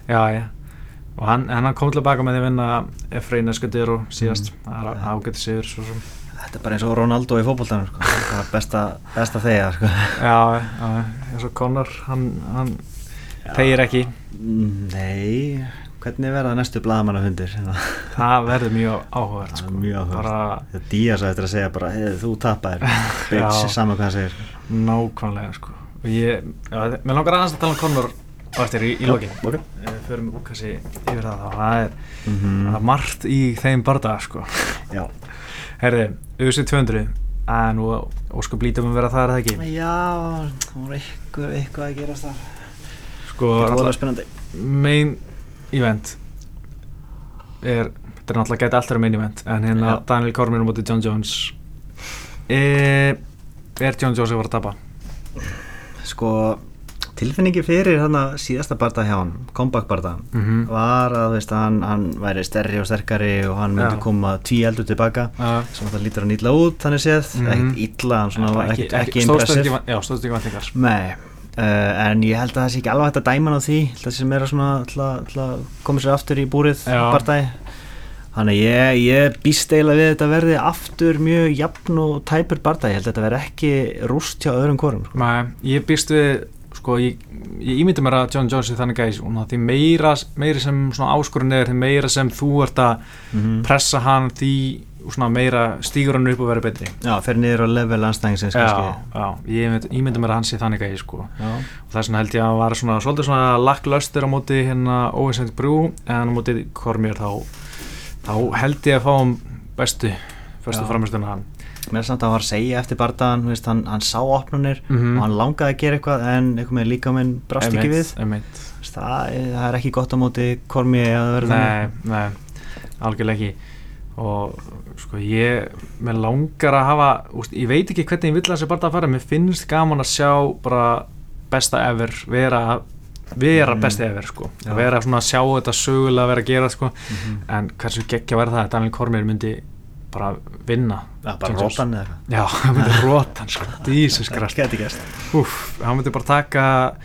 Já, já og hann, hann kom tilbaka með því að vinna Efrain Escudir og síðast Mm. það er ágætti sigur svo sem Þetta er bara eins og Ronaldo í fótboltanum sko. Það er besta, besta þegar sko. já, já, eins og Conor hann, hann tegir ekki Mm, Nei Hvernig verða næstu blaðamannafundir? það verður mjög áhugavert Það sko. er mjög áhugavert. bara Það að þetta að segja bara hey, Þú tapar Bitch, Já. sama hvað það segir nákvæmlega sko. og ég, já, mér langar aðeins að tala um Conor á eftir í, í lokin ok. við förum kannski yfir það þá það er, Mhm. það er margt í þeim barða sko. Já herði, auðvitað 200 en nú óskup lítið um að vera það er það ekki Já, það var eitthvað, eitthvað að gerast þar sko, Það alveg spennandi main event er, þetta er náttúrulega gæti alltaf main event en hérna Já. Daniel Cormier á móti John Jones. E, er John Jones að fara að tapa? Sko, tilfinningi fyrir þarna síðasta barða hjá hann comeback barða mm var að veist, hann, hann væri stærri og sterkari og hann myndi Já. koma tí eldur tilbaka uh, sem það lítur hann illa út, þannig séð. Mhm. ekkert illa, hann svona ekkert ekki stóðst impressive. ekki, vantingar Nei, en ég held að það sé ekki alveg hægt að dæma hann á því. Það sem er að koma sér aftur í búrið Þannig ég, ég býst eiginlega við þetta verði aftur mjög jafn og tæpur bardagi, ég held að þetta verði ekki rúst hjá öðrum korum sko. Nei, ég býst við sko, ég, ég ímyndi mér að John Jones er þannig gæs og því meira, meira sem áskorun er, því meira sem þú ert að mm pressa hann því svona meira stígur hann upp og verður betri Já, fer niður á level anstæðingsins já, já, ég ímyndi, ímyndi mér að hann sé þannig gæs sko. Já. og þess vegna held ég að hann var svona svolítið svona lakklöstur á móti hérna Óvinsend Brú en á móti Kormér þá, þá held ég að fá um bestu bestu Já. framistuna hann Mér er samt að hann var að segja eftir bardagan veist, hann, hann sá opnunir Mhm. og hann langaði að gera eitthvað en eitthvað með líka minn brast ekki við það, það er ekki gott á móti kormi að nei, algjörlega ekki og sko ég mér langar að hafa, úst, ég veit ekki hvernig ég vill að þessi bara að fara, mér finnst gaman að sjá bara besta ever vera, vera Mm. besta ever sko, Já. vera svona að sjá þetta sögulega vera að gera sko, Mhm. en hversu geggja verða það að Daniel Cormier myndi bara vinna Já, bara rótan eða eitthvað Já, hann myndi róta hann sko, Jesus Christ Úff, hann myndi bara taka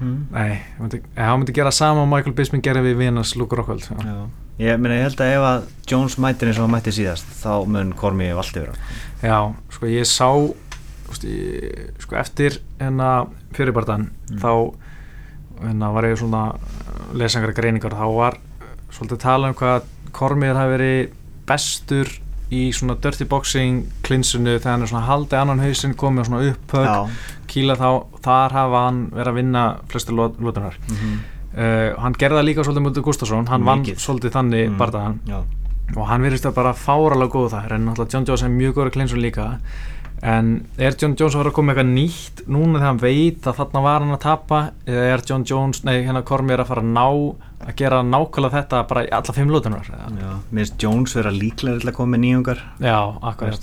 mm. nei, hann myndi, hann myndi gera sama og Michael Bisping gerði við Vinas Luke Rockhold já. Ég, meina, ég held að ef að Jones mætir eins og hann mætti síðast þá mun kormi yfir hann. Já, sko ég sá ég, sko eftir hérna fyrirbartan Mm. þá hérna var ég svona lesangra greiningar þá var svolítið tala um hvað Kormir hafi verið bestur í svona dirty boxing klinsunu þegar hann er svona haldið annan hausinn komið svona upphögg Já. kýla þá, þar hafa hann verið að vinna flestu lótunar Mm -hmm. Uh, hann gerði það líka svolítið mútið Gustafsson hann vann Mikið. svolítið þannig Mm. mm. bardaðan Já. og hann virðist að bara fáralega góð þar en náttúrulega John Jones er mjög góður klinsun líka en er John Jones að vera að koma eitthvað nýtt núna þegar hann veit að þarna var hann að tapa eða er John Jones, nei hérna Kormi er að fara að ná að gera nákvæmlega þetta bara í alla fimm mér finnst Jones vera líklega að koma með nýjungar já,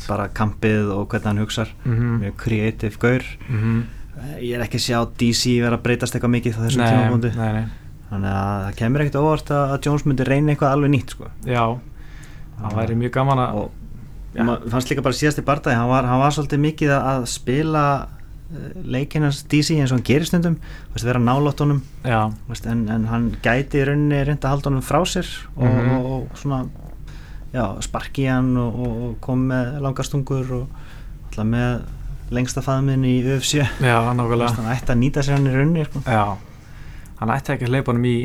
bara kampið og hvernig hann hugsar mm mjög creative gaur -hmm. Ég er ekki að sjá DC vera að breytast eitthvað mikið á þessum nei, þannig að það kemur ekkert óvart að Jones myndi reyna eitthvað alveg nýtt sko. já það væri mjög gaman að og maður fannst líka bara síðast í bardagi hann hann var svolítið mikið að- spila leikinans DC eins og hann gerir stundum. Veist, vera veist, en, en hann gæti í rauninni reynda að halda honum frá sér og, Mhm. og, og svona já, sparki hann og, og kom með langastungur og alltaf með lengsta faðminn í UFC já, Veist, nákvæmlega. Hann ætti að nýta sér hann í rauninni sko. já, hann ætti ekki að hleypa honum í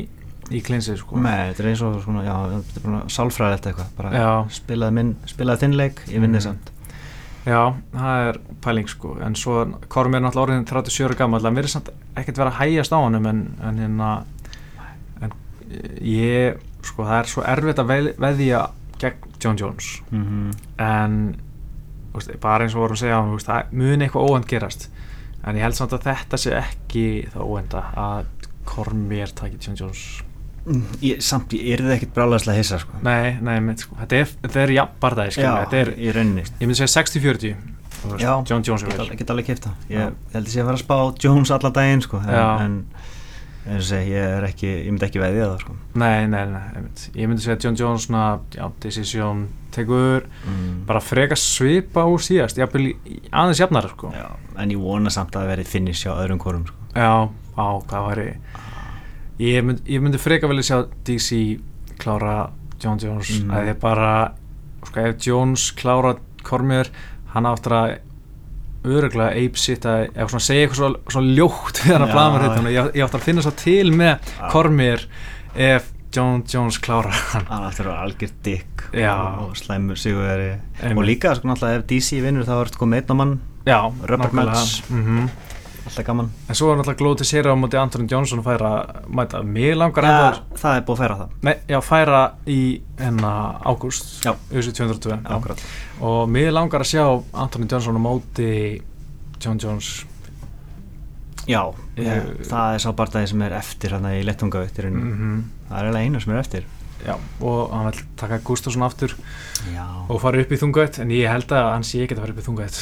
í klinsið sko. Nei, þetta er eins og svona, já, þetta er bara sálfræðilegt eitthvað, bara spilaði minn, spilaði þinn leik, ég vinn Mhm. þið samt. Já, það er pæling sko. En svo Kormi er náttúrulega orðin 37 ára gammal hann verður samt ekkert vera að hægjast á honum en, en hérna en ég, sko það er svo erfitt að veð, veðja gegn John Jones. Mm -hmm. en bara eins og vorum að segja á hann það muni eitthvað óvænt gerast. En ég held samt að þetta sé ekki það óvænta að Kormi er takið John Jones ég, Samt, ég er það ekkert brálaðslega hissa sko. Nei, nei, með, sko, þetta er, er jafn barðaði, skilja, þetta er, í rauninni ég myndi segja 60-40 þú veist, Já, John Jones Ég get, alveg kipta Ég, ég held að sé að fara að spá Jones allan daginn sko, en, en segi, ég er ekki, ég myndi ekki veðja það sko. Nei, nei, nei, einmitt. ég myndi segja John Jones svona, já, decision tekur mm. bara freka svipa úr síðast í- í- aðeins jafnar sko. Já, en ég vona samt að það verið finish á öðrum korum sko. já, á, hvað væri ég myndi, ég myndi freka velja sjá DC klára John Jones Mhm. að ég bara, sko, ef Jones klára Cormier, hann áttur að öruglega að ef svona segja eitthvað svo, svo ljótt við hann að blamar þetta, ég, ég átti að finna svo til með Já. Cormier ef John Jones klára hann. Hann aftur að vera algjör dick Já. og, slæmur sigurveri og líka sko náttúrulega ef DC vinnur þá er þetta komið einn á mann. Já, Alltaf gaman. En svo er náttúrulega glóð til sér á móti Anthony Johnson að færa, mæta, mig langar ja, enda, það er búið að færa það. Nei, já, færa í hennar ágúst, Já. USA 202 já. Og mig langar að sjá Anthony Johnson á móti John Jones. Já, Ég- ég, það er sá barndagi sem er eftir hann í lettungaveitt mm. mm það er eiginlega einu sem er eftir. Já, og hann vil taka Gustafsson aftur já, og fara upp í þungavett en ég held að hann sé ekki að fara upp í þungavett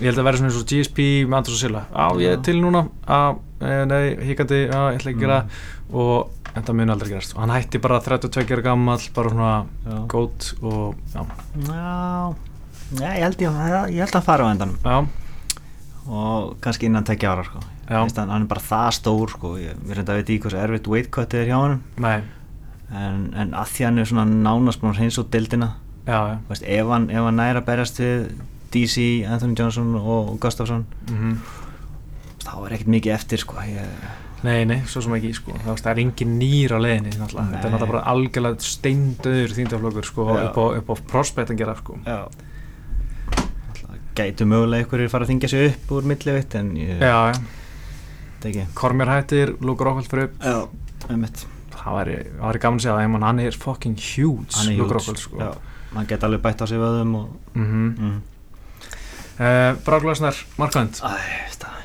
ég held að vera svona eins og GSP með Andros og Silla. Á ég er til núna. Að, e, nei, híkandi, að ég ætla ekki að gera Mm. og þetta mun aldrei gerast. Og hann hætti bara 32 ára gammal bara svona Já. gót og já, já, já ég, held ég, ég held að fara á endanum. Já, og kannski innan tekja ára sko. Hann, er bara það stór sko. ég, reynda að veit í hversu erfitt weight cut er hjá hann nei, en, en að því hann er svona nánast búin að hreins út dildina já, já. Veist, ef, hann, hann næra berjast við DC, Anthony Johnson og Gustafsson mm þá er ekkert mikið eftir sko. ég, Nei, nei, svo sem ekki, sko, það það er engin nýr á Nei. þetta er náttúrulega bara algjörlega steindöður þýndaflokkur, sko, Já. upp á, upp á prospect að gera, sko. já gætu mögulega ykkur fara að þingja sig upp úr millivitt en ég Já, ekki Kormér hættir, Luke Rockhold fyrir upp, já, einmitt það væri, það gaman að segja það, hann er fucking huge, hann er Rockhold, sko. já, hann geti alveg bætt á sig vöðum og Mm -hmm. mm. Uh, Markvönd, Æ, veist það.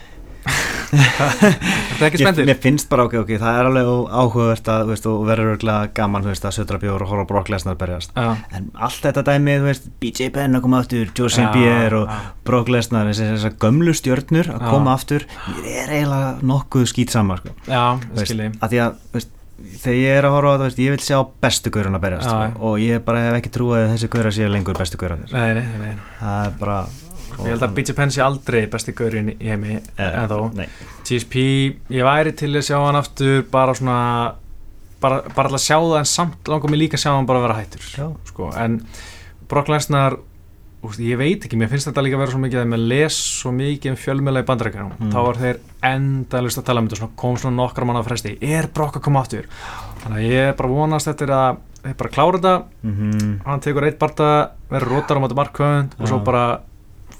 Þetta ekki Ég, spendir? mér finnst bara ok, ok, það er alveg áhugavert að, þú veist, og verður örgulega gaman, þú veist, að södra bjór og horfa Lesnar berjast. Já, en allt þetta dæmi, þú veist, BJ Penn að koma aftur, Joe St. Já, Pierre og Lesnar, þessi, þessar gömlu stjörnur að koma aftur, mér er eiginlega nokkuð skýt sama, sko. Já, Þú veist, skilji, að því að, þú veist, þegar ég er að horfa á þetta, þú veist, ég vil sjá bestu gaurinn að berjast, sko, og ég bara hef ekki trúið að þessi gaurar séu lengur bestu gaurarnir nei, nei, nei, nei. það er bara Ég held að BJ Penn sé aldrei besti gaurinn í heimi, en þó. GSP, ég væri til að sjá hann aftur bara svona bara, bara að sjá það en samt langar mig líka að sjá hann bara vera hættur sko. en Brock Lesnar ég veit ekki, mér finnst þetta líka að vera svo mikið að maður les svo mikið um fjölmjöla í bandarækjum Mm. þá var þeir endalust að tala um þetta kom svona nokkra manna fresti. Er Brock að koma aftur? Þannig að ég er bara vonast eftir að þeir bara klára þetta. Mm hann tekur eitt barta, verður rótar á móti markhönd og svo bara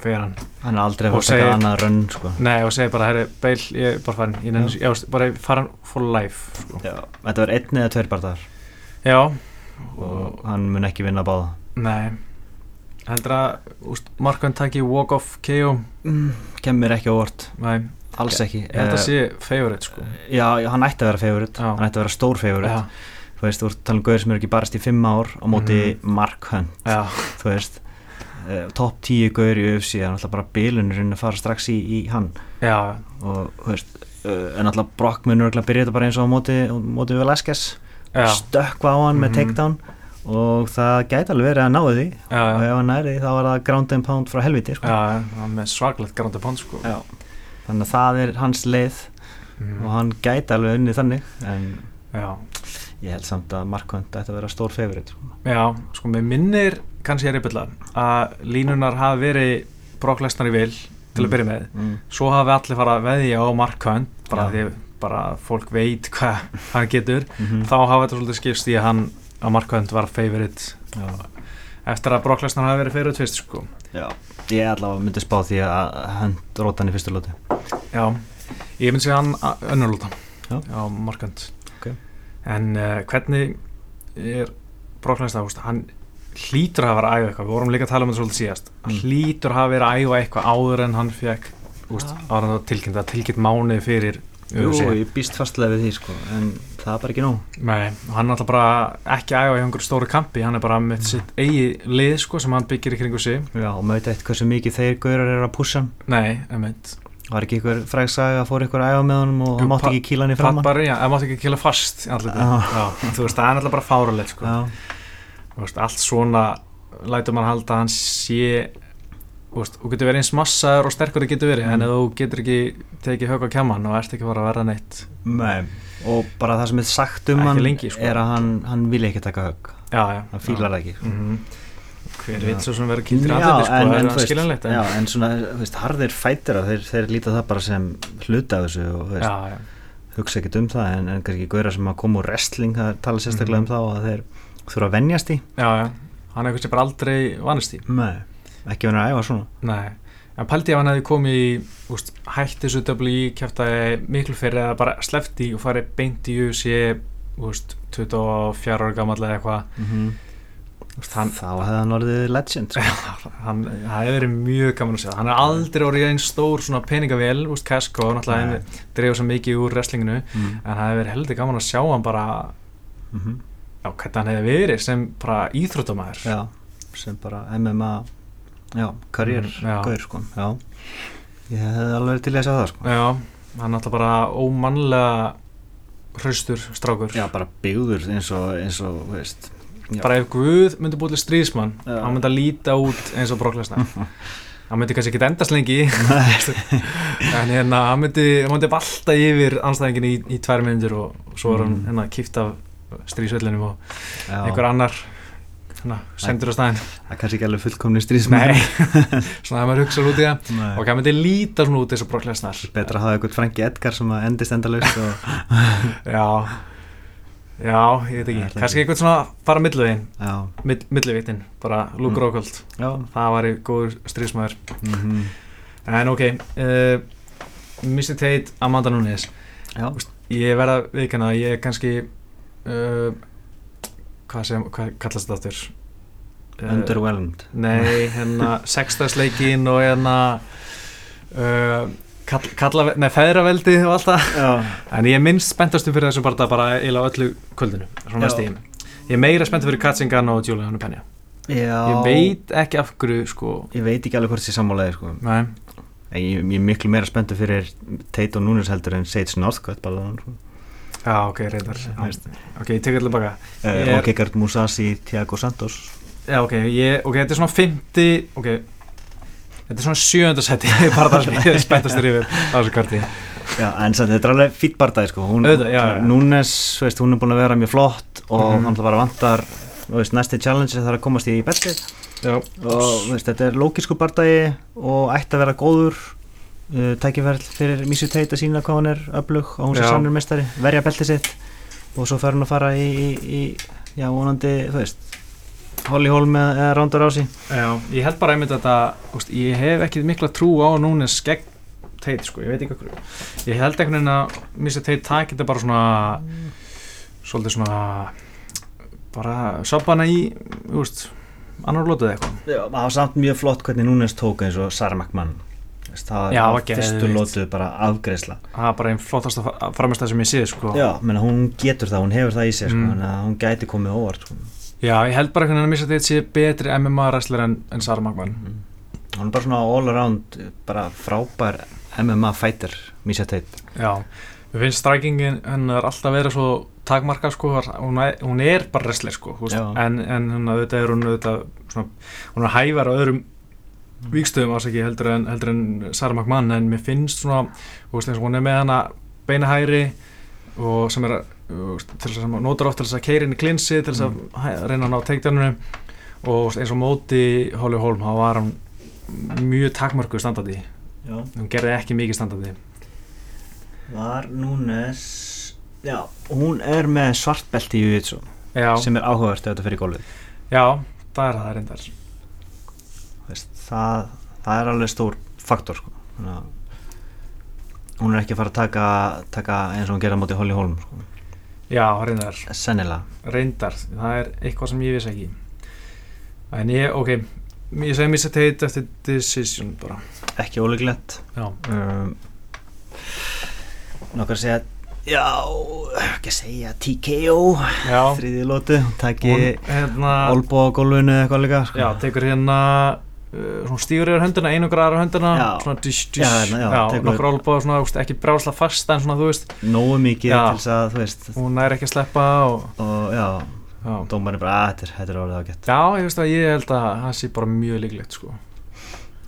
fer hann. Hann er aldrei Og að taka annað rönn, sko. Nei, og segir bara, herri, Beil, ég er bara farin ég nenni, já, bara farin for life sko. Já, þetta var einn eða tveir barðar Já, og hann mun ekki vinna báða. Nei. Heldur að úst, Markmann taki walk off KO mm, kemur ekki á vort, Nei, alls ekki. Að Eh, sé favorite sko. já, já, hann ætti að vera favorite. Já. hann ætti að vera stór favorite. Já, þú veist, þú ert talað um gauður sem er ekki barast í fimm ár á móti Mark Hunt. Já, þú veist uh, top 10 gauður í UFC það er náttúrulega bara bilunurinn að fara strax í, í hann já, og þú veist uh, en náttúrulega Brock munur að byrja þetta bara eins og á móti, móti Velasquez já, stökkva á hann með Mhm. takedown og það gæti alveg verið að náðu því já, og ef hann næri þá var það ground and pound frá helviti sko. já, með svaglegt gránda pond sko Já. þannig að það er hans leið Mhm. og hann gæti alveg unnið þannig en ég held samt að Mark Hunt ætti að vera stór favorit sko. já, sko með minnir kannski er yfirlega að línunar hafi verið brokklæsnar í vil til að Mm. byrja með mm. svo hafi allir farað að veðja á Mark Hunt bara Já. því bara fólk veit hvað hann getur Mm þá hafa þetta svolítið skipst í að hann að Mark Hunt var favorite Já. eftir að Brock Lesnar hafi verið favorite fyrst sko. Já. ég allavega myndi spá því að Hunt róta hann í fyrstu lóti já, ég myndi segja hann önnurlúta Já. já, Mark Hunt Ok. en uh, hvernig er Brock Lesnar, þú veist, hann hlýtur að verið að æfa eitthvað, við vorum líka að tala um þetta svolítið síðast. Hann Mm. hlýtur að verið að æfa eitthvað áður en hann fekk var tilkynnt að tilkynnt mánuði fyrir Jú, UFC. ég býst fastlega við því sko, en það er bara ekki nóg. Nei, hann er alltaf bara ekki að æfa í einhverju stóru kampi, hann er bara með sitt eigi lið sko, sem hann byggir í kringu sig. Já, og maður veit eitt hversu mikið þeir gaurar eru að hann. Nei, emitt Var ekki einhver fræg saga að fór einhver að æfa með honum og hann mátti ekki kýla hann í Pat framann bara, já, það mátti ekki kila fast í. Já, þú veist, það er alltaf bara fáralegt sko. Já, veist, allt svona lætur mann halda að hann sé veist, þú getur verið eins massaður og sterkur það getur verið, Mm. en þú getur ekki tekið hög á kjaman og ert ekki að fara að verða neitt nei Og bara það sem er sagt um hann lengi, sko. er að hann, hann vilja ekki taka högg Já, já Hann fílar það ekki mm Hver Já. veit svo sem verður kildir andlitið, sko, en, það er þú veist, skiljanlegt já, en, svona, þú veist, harðir fætir þeir, þeir líta það bara sem hluta af þessu og þú veist, já, hugsa ekkert um það en, en kannski gauðra sem að koma úr wrestling það tala sérstaklega Mhm. um þá að þeir þurfa að venjast í já, já. Hann er eitthvað sem bara aldrei vannist í Nei, ekki verið að æfa svona? Nei, en pældi ef hann hefði komið í úst, hætti þessu döfli í kæftæði miklu fyrir eða bara slefti og farið beint í úst, 24 ára gammal eða eitthvað. Mm -hmm. hann, þá hefði hann orðið legend sko. hann, hefði verið mjög gaman að segja hann er aldrei orðið einn stór peningavél Casco, náttúrulega hann dreifur svo mikið úr wrestlinginu mm. en það hefði verið heldur gaman að sjá hann bara -hmm. Já, hvernig hann hefði verið sem bara íþróttamæður Já, sem bara MMA já, karriér já. gaur sko. já, ég hefði alveg til að sjá það sko. já, hann er alltaf bara ómannlega hraustur strákur já, bara byggður eins og, eins og veist, já. bara ef Guð myndi búið til stríðsmann Já. hann myndi að líta út eins og Brock Lesnar hann myndi kannski ekki endast lengi en hérna hann myndi, hann myndi valta yfir anstæðingin í, í tvær myndir og, og svo er hann Mm. hérna kipt af stríðsvellinum og já, einhver annar hérna, sendur á staðinn. Það er kannski ekki alveg fullkomni stríðsmenn. Nei, svona að maður hugsa út í það. Nei. og hann myndi líta svona út eins og Brock Lesnar betra að hafa eitthvað Franki Edgar sem að endist endalaust og, já. Já, ég veit ekki, ekki. kannski eitthvað svona bara milluvegin, já, milluveitin bara Luke Mm. Rockhold, já. Það var góður stríðsmaður. Mm En ok, uh, Mr. Tate, Amanda Nunes. Já, Ég verða viðkynna að ég er kannski uh, Hvað sem, hvað kallast þetta aftur? Uh, underwhelmed. Nei, hérna Sextarsleikin og hérna uh, kall, kalla, Nei, feðraveldi og allt það. En ég er minnst spenntastu fyrir þessu bara bara eiginlega öllu kvöldinu Ég er meira spenntu fyrir Katzingan og Julian Penja já. Ég veit ekki af hverju sko. Ég veit ekki alveg hvort þessi sammálaði sko. Nei, ég, ég er miklu meira spenntu fyrir Tate og Núnes heldur en Sage Northcutt bara sko. Já ok, reyndar. Ok, ég tek allir baka Ég er- og Gekard Musasi, Thiago Santos Já, ok, ég, ok, þetta er svona 50, ok, þetta er svona sjöndasæti bara það sem ég er spenntastur yfir á þessu karti. já, en samt, þetta er alveg fýtt barndæði sko. hún, Auðvitað, já, já. Núnes, veist, hún er búin að vera mjög flott og Mhm. hann ætla bara vantar veist, næsti challenge þarf að komast í betti Já, og veist, þetta er lókísku bardagi og ætti að vera góður uh, tækifærl fyrir Missu Tate að sína hvað hann er öflug og hún Já. sannur mestari, verja beltið sitt og svo fer hann að fara í, í, í já, vonandi, þú veist Holly Holm eða, Ronda Rousey já, ég held bara einmitt að þetta, úst, ég hef ekki mikla trú á Núnes gegn Tate, sko, ég veit ekki okkur. Ég held einhvern veginn að Mr. Tate taki þetta bara svona, svolítið svona, bara sopa hana í, þú veist, annar lótuð eitthvað Já, það var samt mjög flott hvernig Núnes tók eins og Veist, það var var fyrstu lótu bara afgreisla það er bara einn flottasta framistæð sem ég sé sko. Já, menna, hún getur það, hún hefur það í sig sko, Mm. að hún gæti komið óvart sko. Já, ég held bara hvernig að missa þetta sé betri MMA wrestler en, en Sarah McMahon hún er bara svona all around bara frábær MMA fighter Misha Tate Já, mér finnst strækingin hennar alltaf verið svo takmarka sko, hún er, hún er bara wrestler sko, en, en hún auðvitað er hún auðvitað svona, hún er hævar á öðrum víkstöðum ásaki heldur en, heldur en Sarah McMahon en mér finnst svona, veist eins og hún er með hana beina hæri og sem er að notar oft til þess að keira inn í klinsi til þess að hæ- reyna að ná teikdjarninu og eins og móti Holly Holm, þá var hann mjög takmörku standandi, Já. hún gerði ekki mikið standandi var Núnes já, hún er með svartbelti í Jujutsu Já, sem er áhugavert ef þetta fyrir gólfið já, það er það reyndar það, það er alveg stór faktor sko. Hún er ekki að fara að taka, taka eins og hún gerða móti Holly Holm sko. Já, reyndar, sennilega. Reyndar. Það er eitthvað sem ég vissi ekki. En ég, ok ég segi missa teit eftir decision bara. Ekki óleiklegt Já, um, nokkar segja já, ekki að segja TKO já. þriði lótu, hún taki hún, hérna, olbó á gólfinu eða eitthvað líka sko. já, tekur hérna svona stígur yfir höndina, einu græðar á höndina Já. svona já, tekur- nokkur olbóð svona, úst, ekki brásla fasta en svona, þú veist, nógu mikið Já. til þess að þú veist hún er ekki að sleppa og, og já, já, dómarinn bara að þetta er, þetta er orðið ágætt. Já, ég veist að ég held að það sé bara mjög líklegt, sko.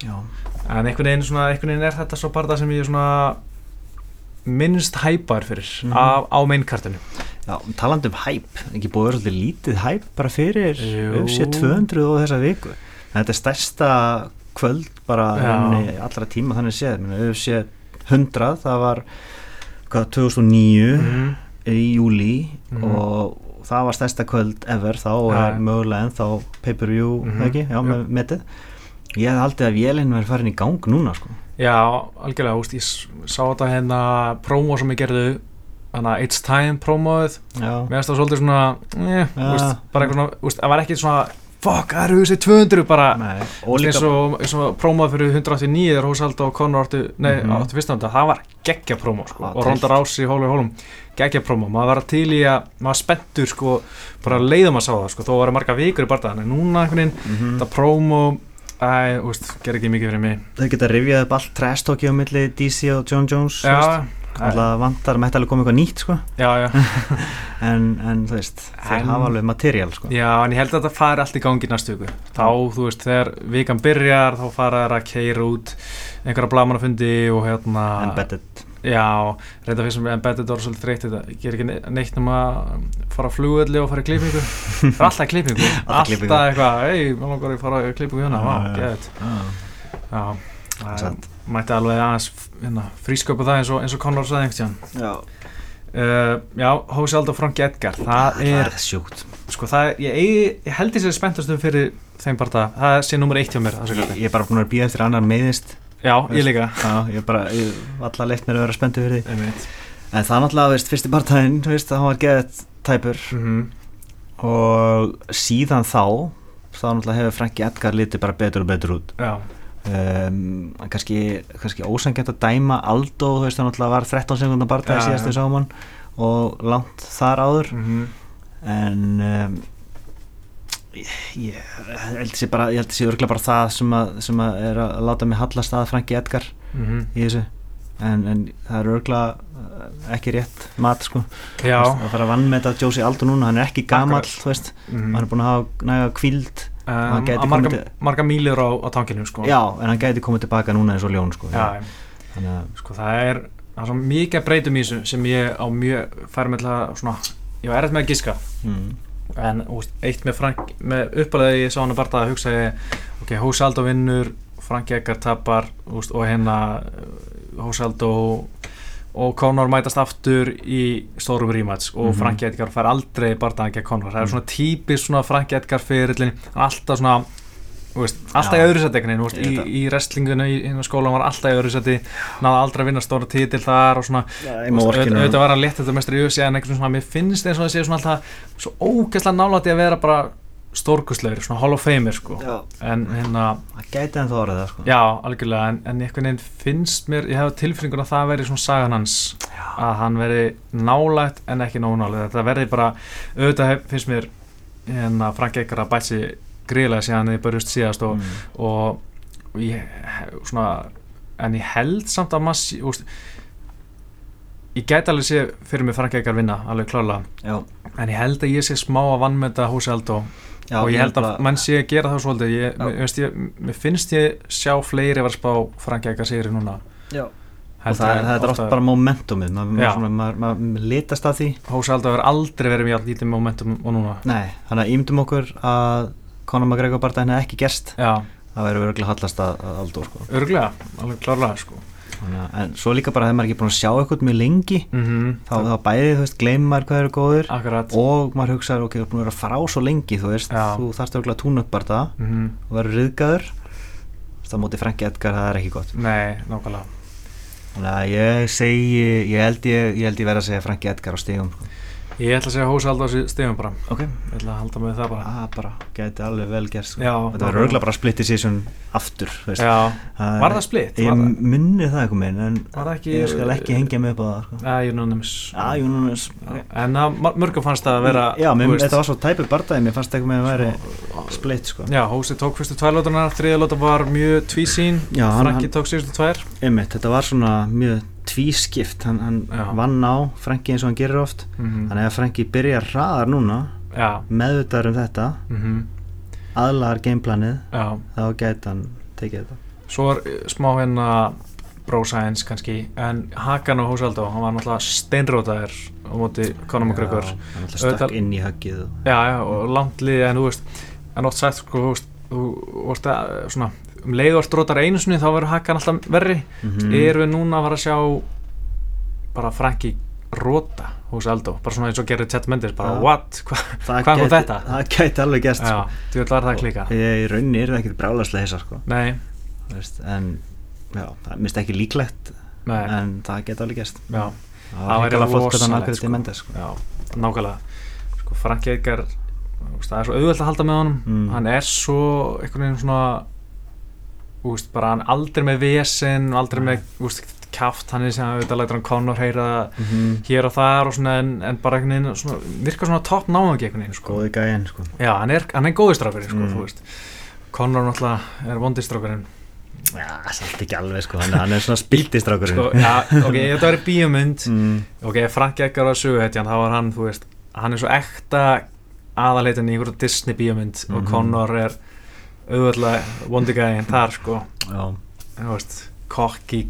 Já, en einhvern veginn, svona, einhvern veginn er þetta svo bara það sem ég er svona minnst hæpar fyrir Mhm. á, á mainkartinu já talandi um hæp, ekki búið að vera svolítið lítið hæp bara fyrir. UFC 200 og þessa viku þetta er stærsta kvöld bara henni allra tíma þannig séð. UFC 100, það var hvað, 2009 mm. í júli Mhm. og það var stærsta kvöld ever þá og er mögulega ennþá pay-per-view, Mhm. ekki, já, með metið. Ég hef haldið að vélinn verið farin í gang núna sko. Já, algjörlega, úst, ég sá þetta hérna promo sem ég gerði hana It's Time promóið já, mér finnst það svolítið svona eh, úst, bara eitthvað svona, það var ekki svona fuck, það eru þessi 200 bara eins og, og prómóð fyrir 189 þegar Hósald og Conor áttu, nei, Mhm. áttu fyrst ánda, það var geggja prómó sko, Ah, og Ronda. Rási í Hólu Hólum geggja prómó, maður var til í að maður spenntur sko, bara leiðum að sá það sko, þó var marga vikur í bardaðan en núna einhvern veginn, Mhm. þetta prómó æ, úst, ger ekki mikið fyrir mig þau geta rifjað upp allt trash-talki á milli DC og John Jones þú veist. Já, alltaf vantar að mætti alveg koma eitthvað nýtt sko. já, já en, en þú veist, þeir hafa alveg materiál sko. Já, en ég held að þetta fari allt í gangi næstu viku. Þá, þú veist, þegar vikan byrjar, þá fara þær að keira út einhverja blamanafundi og hérna... embedded Já, reynda fyrst sem embedded var svolítið þreytt, þetta ger ekki ne- neitt nema að fara á flugvelli og fara í klippingu. Það er alltaf klippingu. Alltaf eitthvað, ei, mér langar að fara í klippingu hérna, Já, já. Já, það Sant. Mætti alveg aðeins hérna, frísköpa það eins og, eins og Conor sagði einhvern tíðan. já, Uh, já, Hósi Aldo Frank Edgar, það það er er sjúkt. Sko það, ég, ég, ég held því sér spenntastum fyrir þeim bara, það sé nummer eitt hjá mér það ég, er bara búin að býða eftir annar meiðist. Já, ég líka. Já, ég er bara, ég alla leitt mér að vera spenntu fyrir því. Einmitt. en það náttúrulega, veist, fyrsti partæðin veist, það var geðið tæpur. Mhm. og síðan þá þá náttúrulega hefur Franki Edgar litið bara betur og betur út. Já, um, kannski, kannski ósangjönd að dæma Aldo, þú veist, það náttúrulega var 13 sekundar partæði Já, síðast í sáman og langt þar áður Mhm. en um, ég, ég held sé bara ég held sé örgulega bara það sem að, sem að er að láta mig hallast að Franki Edgar Mhm. í þessu en, en það er örgulega ekki rétt mat sko já Þú veist, að fara að vannmeta Josie Aldo núna hann er ekki gamall, Akkurat. þú veist Mhm. hann er búin að hafa næga kvíld um, hann gæti að marga, til- marga mílur á, á tankinu sko. já, en hann gæti komið tilbaka núna eins og ljón sko. Já, þannig að sko það er það er svo mikið breytum í þessu sem ég á mjög að svona, ég var erfitt með að giska. Mm, en úst, eitt með Frank með uppalegi ég sá hann að bara að hugsa ok, Hósi Aldo vinnur Frank Eggar tapar úst, og hérna Hósi Aldo og Conor mætast aftur í stórum rematch. Og Mhm. Frank Edgar fær aldrei bardaðan gegn Conor. Það er svona típist svona Frank Edgar fyrirlin alltaf svona veist, alltaf Já. í öðru seti í, í wrestlinguna í, í skólan var alltaf í öðru seti náði aldrei að vinna stóra títil þar og svona í auðvitað var hann létt þetta mestur í USA en einhvern svona, mér finnst eins og það sé svona alltaf svo ógæslega nálætti að vera bara stórkustlegur, svona Hall of Famer sko. Já, en hérna, það gæti en þú orðið það sko. Já, algjörlega en, en einhvern veginn finnst mér, ég hef tilfinningun að það veri svona sagan hans. Að hann veri nálægt en ekki nóg nálægt þetta verði bara, auðvitað finnst mér hérna Frank Eikar að bæti sig gríðlega síðan þið börjust síðast og, mm. og, og ég svona, en ég held samt að maður sé- úst, ég gæti alveg sé fyrir mig Frank Eikar vinna, alveg klálega Já, en ég held að ég sé smá að vannmeta Húsi Aldó já og ég held að mann sé að gera það svolítið. Ég, finnst ég, mér finnst ég sjá fleiri var spá Frank Eikar sigri núna. Og það, það er oft bara momentumið. Maður, maður, maður, litast að því. Húsi Aldó hefur aldrei verið mjög lítið momentum og núna. Nei, þannig að ímdum okkur að Conor McGregor bara henni ekki gerst. Já, það verður örgulega hallast að, Aldo sko. örglega, alveg klárlega sko. En svo líka bara þegar maður er ekki búin að sjá eitthvað mjög lengi mm þá, þá bæði, þú veist, gleymar hvað eru góður akkurat. og maður hugsaður, ok, þú er búin að vera frá svo lengi þú veist, Já. þú þarfst örgulega að túna upp bara það mm og verður riðgæður það móti Franki Edgar, það er ekki gott. Nei, nákvæmlega. Þannig að ég segi, ég held ég, ég, ég verð að segja Franki Edgar á stegum sko. Ég ætla að segja Húsi Aldó stegum bara ok, ég ætla að halda með það bara það bara geti alveg vel gert sko. Þetta verður örgulega bara split decision aftur þú veist. já, Það var það splitt? ég munni það eitthvað minn en ekki- ég skal ekki hengja mig upp á það sko. Já, Unanimous Já, jú, nú veist En mörgum fannst það að vera Já, mér, þetta var svo tæpur bardagi, mér fannst eitthvað með að væri split sko. Já, Hósi tók fyrstu tvær lótunar, þriða lóta var mjög tvísín Franki tók síðustu tvær þetta var svona mjög tvískipt. Hann, hann vann á Franki eins og hann gerir oft. Mm þannig að Franki byrjar hraðar núna Já, meðvitaður um þetta. Mm aðlagar gameplanið. Þá gæti hann tekið þetta. Svo er eh, smá hérna brósæðins kannski En Hakan og Hósi Aldó, hann var náttúrulega steinrótaðir á móti Conor McGregor. hann alltaf stakk Auðvitað- inn í höggið og... Já, já, og langt liðið en þú veist en oft sagt sko, þú veist þú vorst að, svona, um leiðu að strótar einu sinni þá verður Hakan alltaf verri Mhm. erum við núna að fara að sjá bara Franki róta hús Aldó, bara svona eins og gerir Chet Mendes bara Já. what, Hva, hvað gæti- þetta? það gæti alveg gæst Já, þú var það klíka ég í rauninni er það ekkert brálaslega hissa sko. Nei, Þú veist, en já, það mist ekki líklegt nei, en það gæti alveg gæst já, það var hrigalega flott hvernig hann afgriði sko. Mendes sko. já, nákvæmlega sko Franki Eikar það er svo auðvelt að halda með honum Mm. hann er svo einhvern veginn svona veist, bara hann aldrei með vesen aldrei með, þú veist, kjaft hann er sem að auðvitað lætur hann Conor heyra það Mhm. hér og þar og svona en, en bara einhvern veginn svona, virkar svona topp náðan einhvern veginn sko. góði gæinn sko. já, hann er, hann er góðistrákurinn sko, Mm. þú veist Conor náttúrulega er vondistrákurinn já, samt ekki alveg sko. hann, er svona spildistrákurinn sko, já, ok, þetta væri bíómynd mm. ok, Frank Eggar var söguhetjan þá var hann, þú veist, hann er svo ekta aðaleitin í einhverju Disney bíómynd og Mhm. Conor er auðvitað vondigæðin þar sko, kokki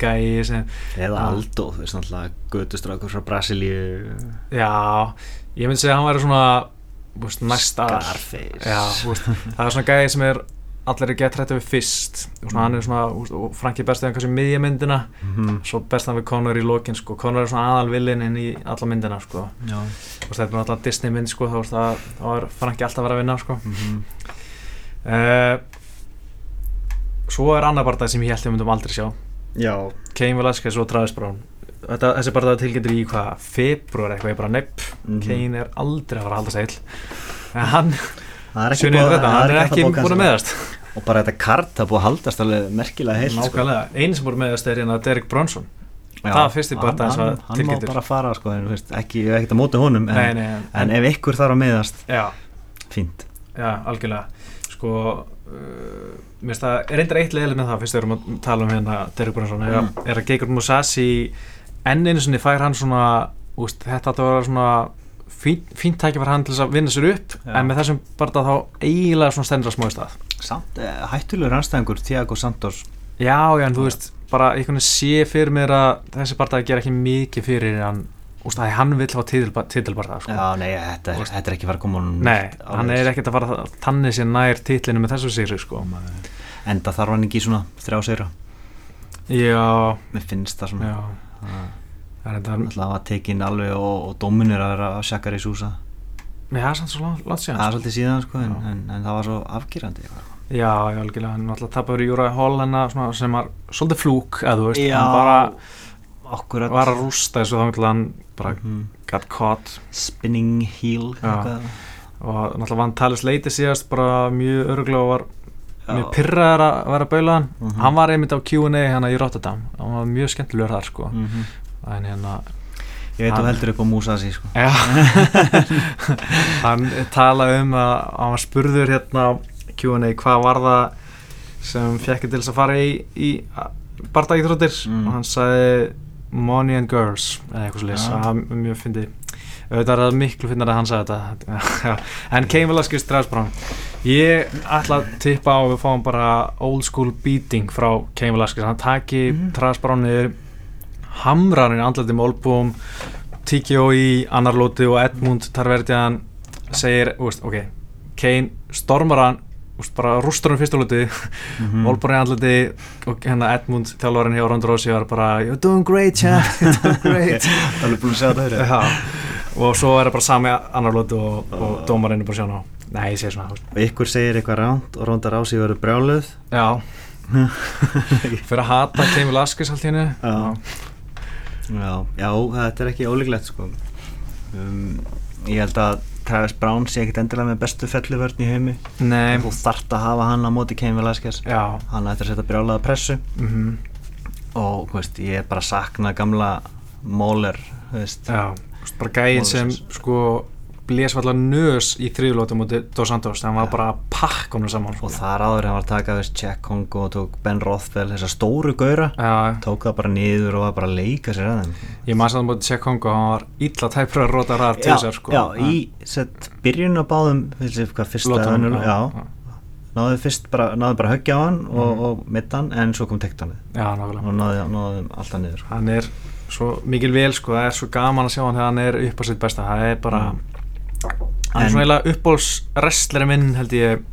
sem, eða. Aldo, þú veist náttúrulega gödustrákur frá Brasilíu já ég myndi segja að hann væri svona þú veist, það er svona gæi sem er allir er gett hrættu við fyrst. Og svona, hann er svona, og Franki best eða kannski miðja myndina, Mhm. svo best hann við Conor í lokin sko, Conor er svona aðal villin inn í alla myndina sko, já. Og þetta er náttúrulega Disney mynd sko, þá, það, er Franki alltaf að vera að vinna sko. Mhm. uh, svo er annar barndað sem ég held við myndum aldrei sjá. Já, Kane Velasquez og Travis Brown. Þetta, þessi barndað tilgjendur í hvað februar eitthvað, ég bara nepp. Mhm. Kane er aldrei að fara að halda sæl en hann, það er ekki hann er að búin að meðast og bara þetta kart, það er búið að haldast alveg merkilega heilt sko. Nákvæmlega, einu sem búin að meðast er hérna Derek Bronson Já, það var fyrsti hann- barndaginn sem hann, var hann má bara fara sko, veist, ekki, ekkert að móta honum en, Nei, nei, en, en ef ykkur þarf að meðast Já, fínt. Já, algjörlega. Sko, uh, mér það er reyndar eitt leiðileg með það, fyrst erum að tala um hérna Derek Bronson, er, Mm. að- er að Geikur Musashi enn einu sinni fær hann svona úst, þetta að vera svona fín, fínt tækja fyrir hann til þess að vinna sér upp Já. en með þessum bara þá eiginlega svona stendur að smá í stað samt eh, hættulegur anstæðingur Tiago Santos. Já, já, en þú veist, bara einhvern veginn sé fyrir mér að þessi bara gera ekki mikið fyrir hann, úst, að hann vill hafa titilbarða, sko. Já, nei, þetta, þetta er ekki fara að koma honum Nei, hann er ekkert að fara tanni sér nær titlinu með þessu sigri, sko enda þarf hann ekki í svona þrjá segra Já, mér finnst það svona. Það- er alltaf að tekin alveg og, og dóminir að vera að sjakka í súsa Mér það er samt svo langt- síðan það er sko. svolítið síðan sko en, en, en það var svo afgýrandi Já, já, algjörlega, hann alltaf tapar í Júra Hall hennar svona, sem var svolítið flúk eða þú veist, Já, hann bara okkur var að rústa þessu þá til hann bara Mhm. got caught spinning heel eitthvað. og náttúrulega vann Talis Leiti síðast bara mjög öruglega og var Já. mjög pyrraður að vera að baula hann Mhm. hann var einmitt á Q&A hérna í Rotterdam hann var mjög skemmtilegur þar sko Mhm. en hérna Ég veit þú Hann- heldur upp á Musasi sko. Já Hann talaði um að hann var spurður hérna á Q&A hvað var það sem fekk til þess að fara í, í bardagíþróttir Mm. og hann sagði money and girls eða eitthvað svolítið, Já. það var mjög fyndi auðvitað er það miklu finnar að hann sagði þetta en Cain Velasquez Drasbrán ég ætla að tippa á að við fáum bara old school beating frá Cain Velasquez, hann taki mm. Mhm. Drasbránir hamrarinn andlandi með Olbúum Tíkjó í annar lóti og Edmund Tarverdian segir, úst, ok Kane stormar hann úst, bara rústur hann fyrsta lóti Mhm. Olbúin í andlandi og hérna Edmund þjálfarinn hjá Ronda Rousey var bara you're doing great champ, you're doing great. Það er búin að segja þetta hér Já. og svo er það bara sami annar lóti og, og dómarinn er bara sjá ná nei, ég segi svona úst. Og ykkur segir eitthvað ránt og Ronda Rási verður brjáluð. Já. Fyrir að hata Kane Velasquez allt hennu Já. Já, þetta er ekki ólíklegt sko. um, Ég held að Travis Brown sé ekkit endilega með bestu fellivörn í heimi. Nei, Þú þart að hafa hann á móti Cain Velasquez. Hann ættir að setja brjálaða pressu. Mm og þú veist, ég er bara að sakna gamla Móler bara gæinn sem sko blés allar nös í þriðlóti mútið Dos Santos, þannig að hann var bara að pakka honum saman sko. og þar áður hann var að taka veist, Jack Kongo og tók Ben Rothwell þessar stóru gaura Já, tók það bara niður og var bara að leika sér að þeim. Ég maður satt mútið Check Kongo hann var illa tæpur að róta ræðar til sér sko. já, í sett, byrjun á báðum fyrsta önnur, já, já, náðu fyrst bara, náðu bara að höggja á hann og, Mhm. og mittan en svo kom já, nákvæmlega. Og náðu, náðu alltaf niður. Hann er svo mikil vel sko, það er svo gaman að sjá hann þegar hann er upp á sitt besta. Það er bara hann er svona eiginlega uppbóls wrestleri minn held ég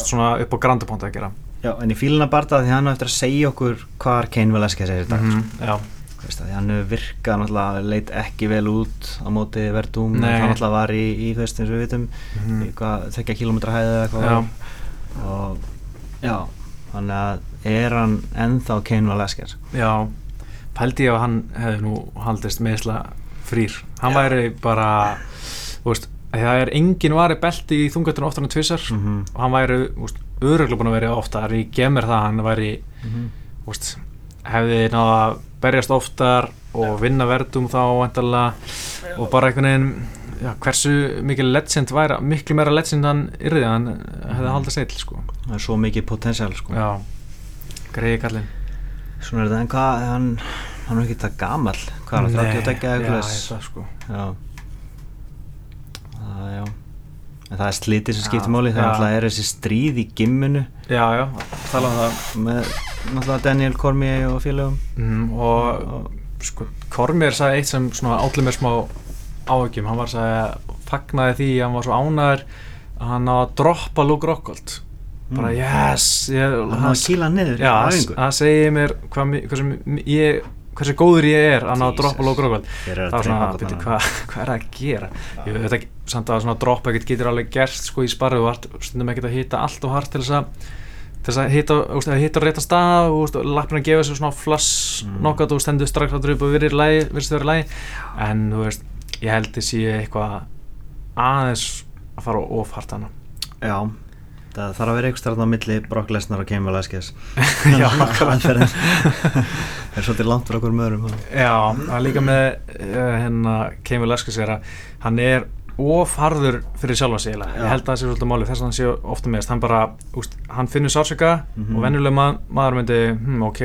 svona upp á grandaponta að gera. Já, en í fíluna barða því hann á eftir að segja okkur hvar Kane Velasquez er í dag já, veist, að því hann hefur virkað náttúrulega leit ekki vel út á móti Verdum Nei. hann náttúrulega var í, í þú veist eins og við vitum Mhm. í hvað, þekja kilometra hæði eða eitthvað. Já, og já, þannig að er hann ennþá Kane Velasquez? Já pældi ég að hann hefði nú haldist meðsla frýr. Hann Já. væri bara þú veist, það er engin vari belti í þungatunum oftar en tvisar mm -hmm. og hann væri öruglega búin að vera oftar. Ég gef mér það að hann væri Mhm. þú veist, hefði náða að berjast oftar og vinna verðum þá vantarlega og bara einhvern veginn já, hversu mikil legend væri miklu meira legend hann yrði hann hefði haldast eill sko. Það er svo mikið potensial sko. já, greiði kallinn. Svona er þetta, en hvað hann, hann er ekki það gamall. Hvað er hann, 30 og já, eitthvað það sko. Já það, já en það er slítið sem skiptir máli það já. er er þessi stríð í gimminu. Já, já, tala um það. Með náttúrulega Daniel Cormier og félögum. Mm, og sko, Kormir sagði eitt sem svona allir með smá áhugjum, hann var að segja fagnaði því hann var svo ánæður að hann á að droppa Luke Rockhold. Bara Mm. yes ég, hann var að hann niður já, það segir mér hvað, hversu, mi- ég, hversu góður ég er að ná að droppa eru að það var svona, byrju, hvað, hvað er það að gera? Ég veit ekki, samt að svona droppa ekkert getur alveg gerst sko í sparru og stundum ekkert að hita allt og hart til þess að til þess að að hita á rétta stað og úst, lappin að gefa sér svona flass Mm. nokkat og stendur strax að drupa og virðir lægi, virðist vera lægi en þú veist, ég held sé eitthvað aðeins að fara of hart hana já, það þarf að vera eitthvað starfn á milli Brock Lesnar og Cain Velasquez. Já, nákvæmlega það er svolítið langt frá okkur möðurum Já, er líka með uh, hérna Keimur Leskis er að hann er ofharður fyrir sjálfa sig ég held að það sé svolítið máli þess að hann sé ofta meðast hann bara, úst, hann finnur sársöka Mhm. og venjuleg ma maður myndi hm, ok,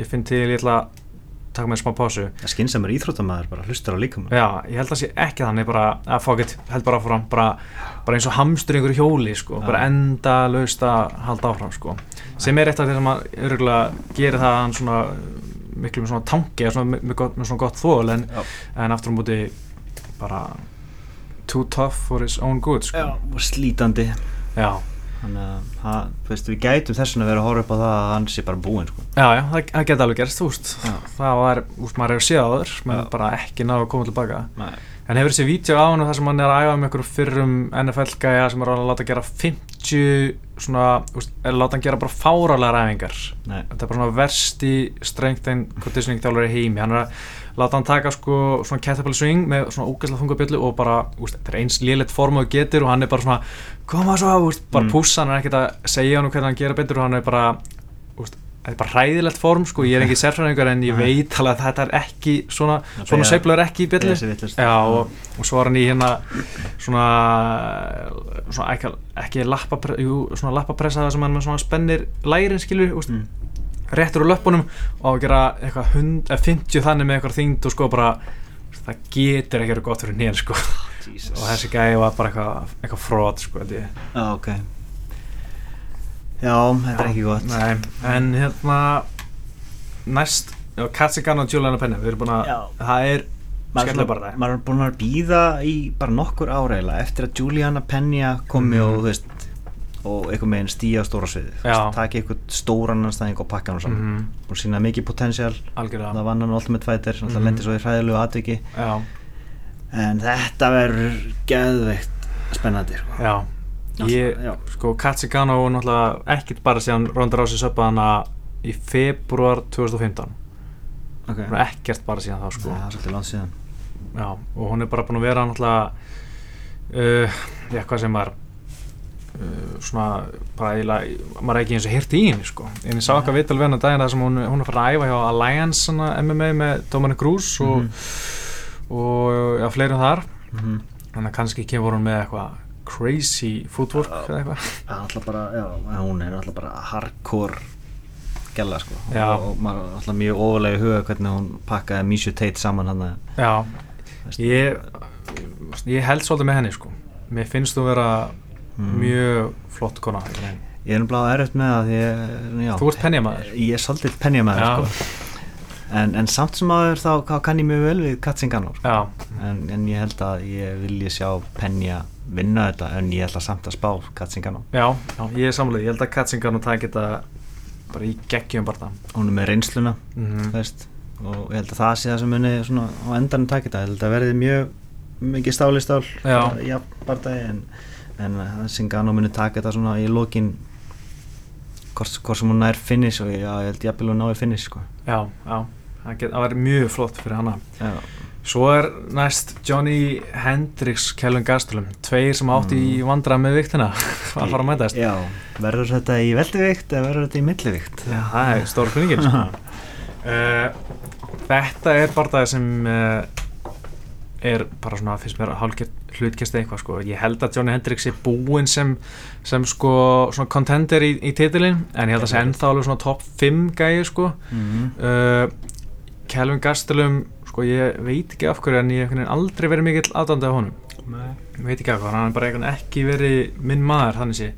ég finn til, ég ætla að taka með smá pásu það skynnsamur íþróttamæður bara hlustar á líkamann Já, ég held að það sé ekki þannig bara, að fuck it, held bara áfram bara, bara eins og hamstur í einhverju hjóli sko, Já. bara enda laust að halda áfram sko. sem er eitt af því sem að örgulega gerir það að hann svona miklu með svona tangi eða svona, með, með, svona gott þól en, Já. en aftur á móti bara too tough for his own good sko. og slítandi já, þannig að það, veist, við gætum þessin að vera að horfa upp á það að hann sé bara búinn sko. já, já, það, það geti alveg gerst þú veist, það var, úst, maður hefur séð á þur menn Já. bara ekki náðu að koma tilbaka Nei. En hefur þessi vídeo á hann þar sem hann er að æfa með einhverjum fyrrum NFL-gæja sem er að láta gera 50 svona, úst, er að láta hann gera bara fáralega ræfingar þetta er bara svona versti strength and conditioning þjálfur í heimi hann er að láta hann taka sko svona caterpillar swing með svona ógæslega þunga bjöllu og bara, úst, þetta er eins léleitt form og getur og hann er bara svona, koma svo, úst, bara Mm. pússa, hann er ekkert að segja hann hvernig hann gera betur og hann er bara, úst, þetta er bara hræðilegt form sko, ég er ekki sérfræðingur en ég veit alveg að þetta er ekki svona, svona sveifla er ekki í bjöllu. Já, og, og svo var hann í hérna svona, svona ekki, ekki lappapressa það sem hann með svona spennir lærin skilur, úst, Mm. Réttur úr löppunum og að gera eitthvað hund, eða 50 þannig með eitthvað þyngd og sko bara það getur ekki verið gott fyrir nér sko Jesus. og þessi gæði var bara eitthvað, eitthvað frót sko held ég. Já, þetta er ekki gott Nei, en hérna næst, Katsigan og Juliana Penna við erum búin að, það er Maður er búin að býða í bara nokkur ára eiginlega eftir að Juliana Penja komi Mhm. og þú veist og einhvern veginn stíja stóra sviði Þú Já. veist, taki einhvern stóran anstæðing og pakka hann saman. Mhm, og sína mikið algjörlega. Það vann hann Ultimate Fighter mm Mhm. lendi svo í hræðilegu atviki. Já, en þetta verður geðveikt spennandi sko. já, ég, Já. sko Katsigano og náttúrulega ekkert bara síðan Ronda Rousey söppaði hana í februar 2015 okay. Er ekkert bara síðan þá sko. Já, og hún er bara búin að vera náttúrulega uh, já, hvað sem var svona, bara eiginlega maður er ekki eins og hirti í henni, sko. En ég sá eitthvað vital við hennar daginn þar sem hún, hún er farin að æfa hjá Alliance MMA með Dominic Cruz og, Mhm. og já, fleirum þar. Mhm. þannig að kannski kemur hún með eitthvað crazy footwork Já. eða eitthvað. Já, hún er alltaf bara hardcore gæla sko. Já. og, og maður er alltaf mjög ofalega í huga hvernig hún pakkaði Mishu Tate saman hann Já, ég ég held svolítið með henni, sko. Mér finnst þú vera Mm. mjög flott kona. Ég er náttúrulega erfitt með það ég, já, Þú ert penjamaður. Ég er svolítið penjamaður sko. En, en samt sem aður þá, kann ég mjög vel við Katzingano sko. En, en ég held að ég vilji sjá Penja vinna þetta en ég ætla samt að spá Katzingano Já, já, ég er samlega, ég held að Katzingan og það geta bara í geggjum bara. Það hún er með reynsluna mm veist, og ég held að það sé það sem svona á endanum takit held að verði mjög mikið stál í stál Já. já, bardagi en, en að Singano muni taka þetta svona í lokin hvort, hvort sem hún nær finish og já, ég held jafnvel hún nái finish sko. Já, já, það, það væri mjög flott fyrir hana. Já, Svo er næst Johnny Hendricks Kjellun Gastelum, tveir sem átti í vandrað með viktina að fara að mætast. Já, verður þetta í veldivikt eða verður þetta í millivikt? Já, það er stór kunningin sko. uh, Þetta er bara það sem uh, er bara svona, finnst mér hálfgert hlutkjast eitthvað sko. Ég held að Johnny Hendricks er búinn sem, sem sko svona contender í, í titilin en ég held að það sé ennþá alveg svona top 5 gæði sko. mm uh, Kelvin Gastelum sko ég veit ekki af hverju en ég hef aldrei verið mikill aðdandi af honum ég veit ekki af hverju, hann er bara ekki verið minn maður þannig sé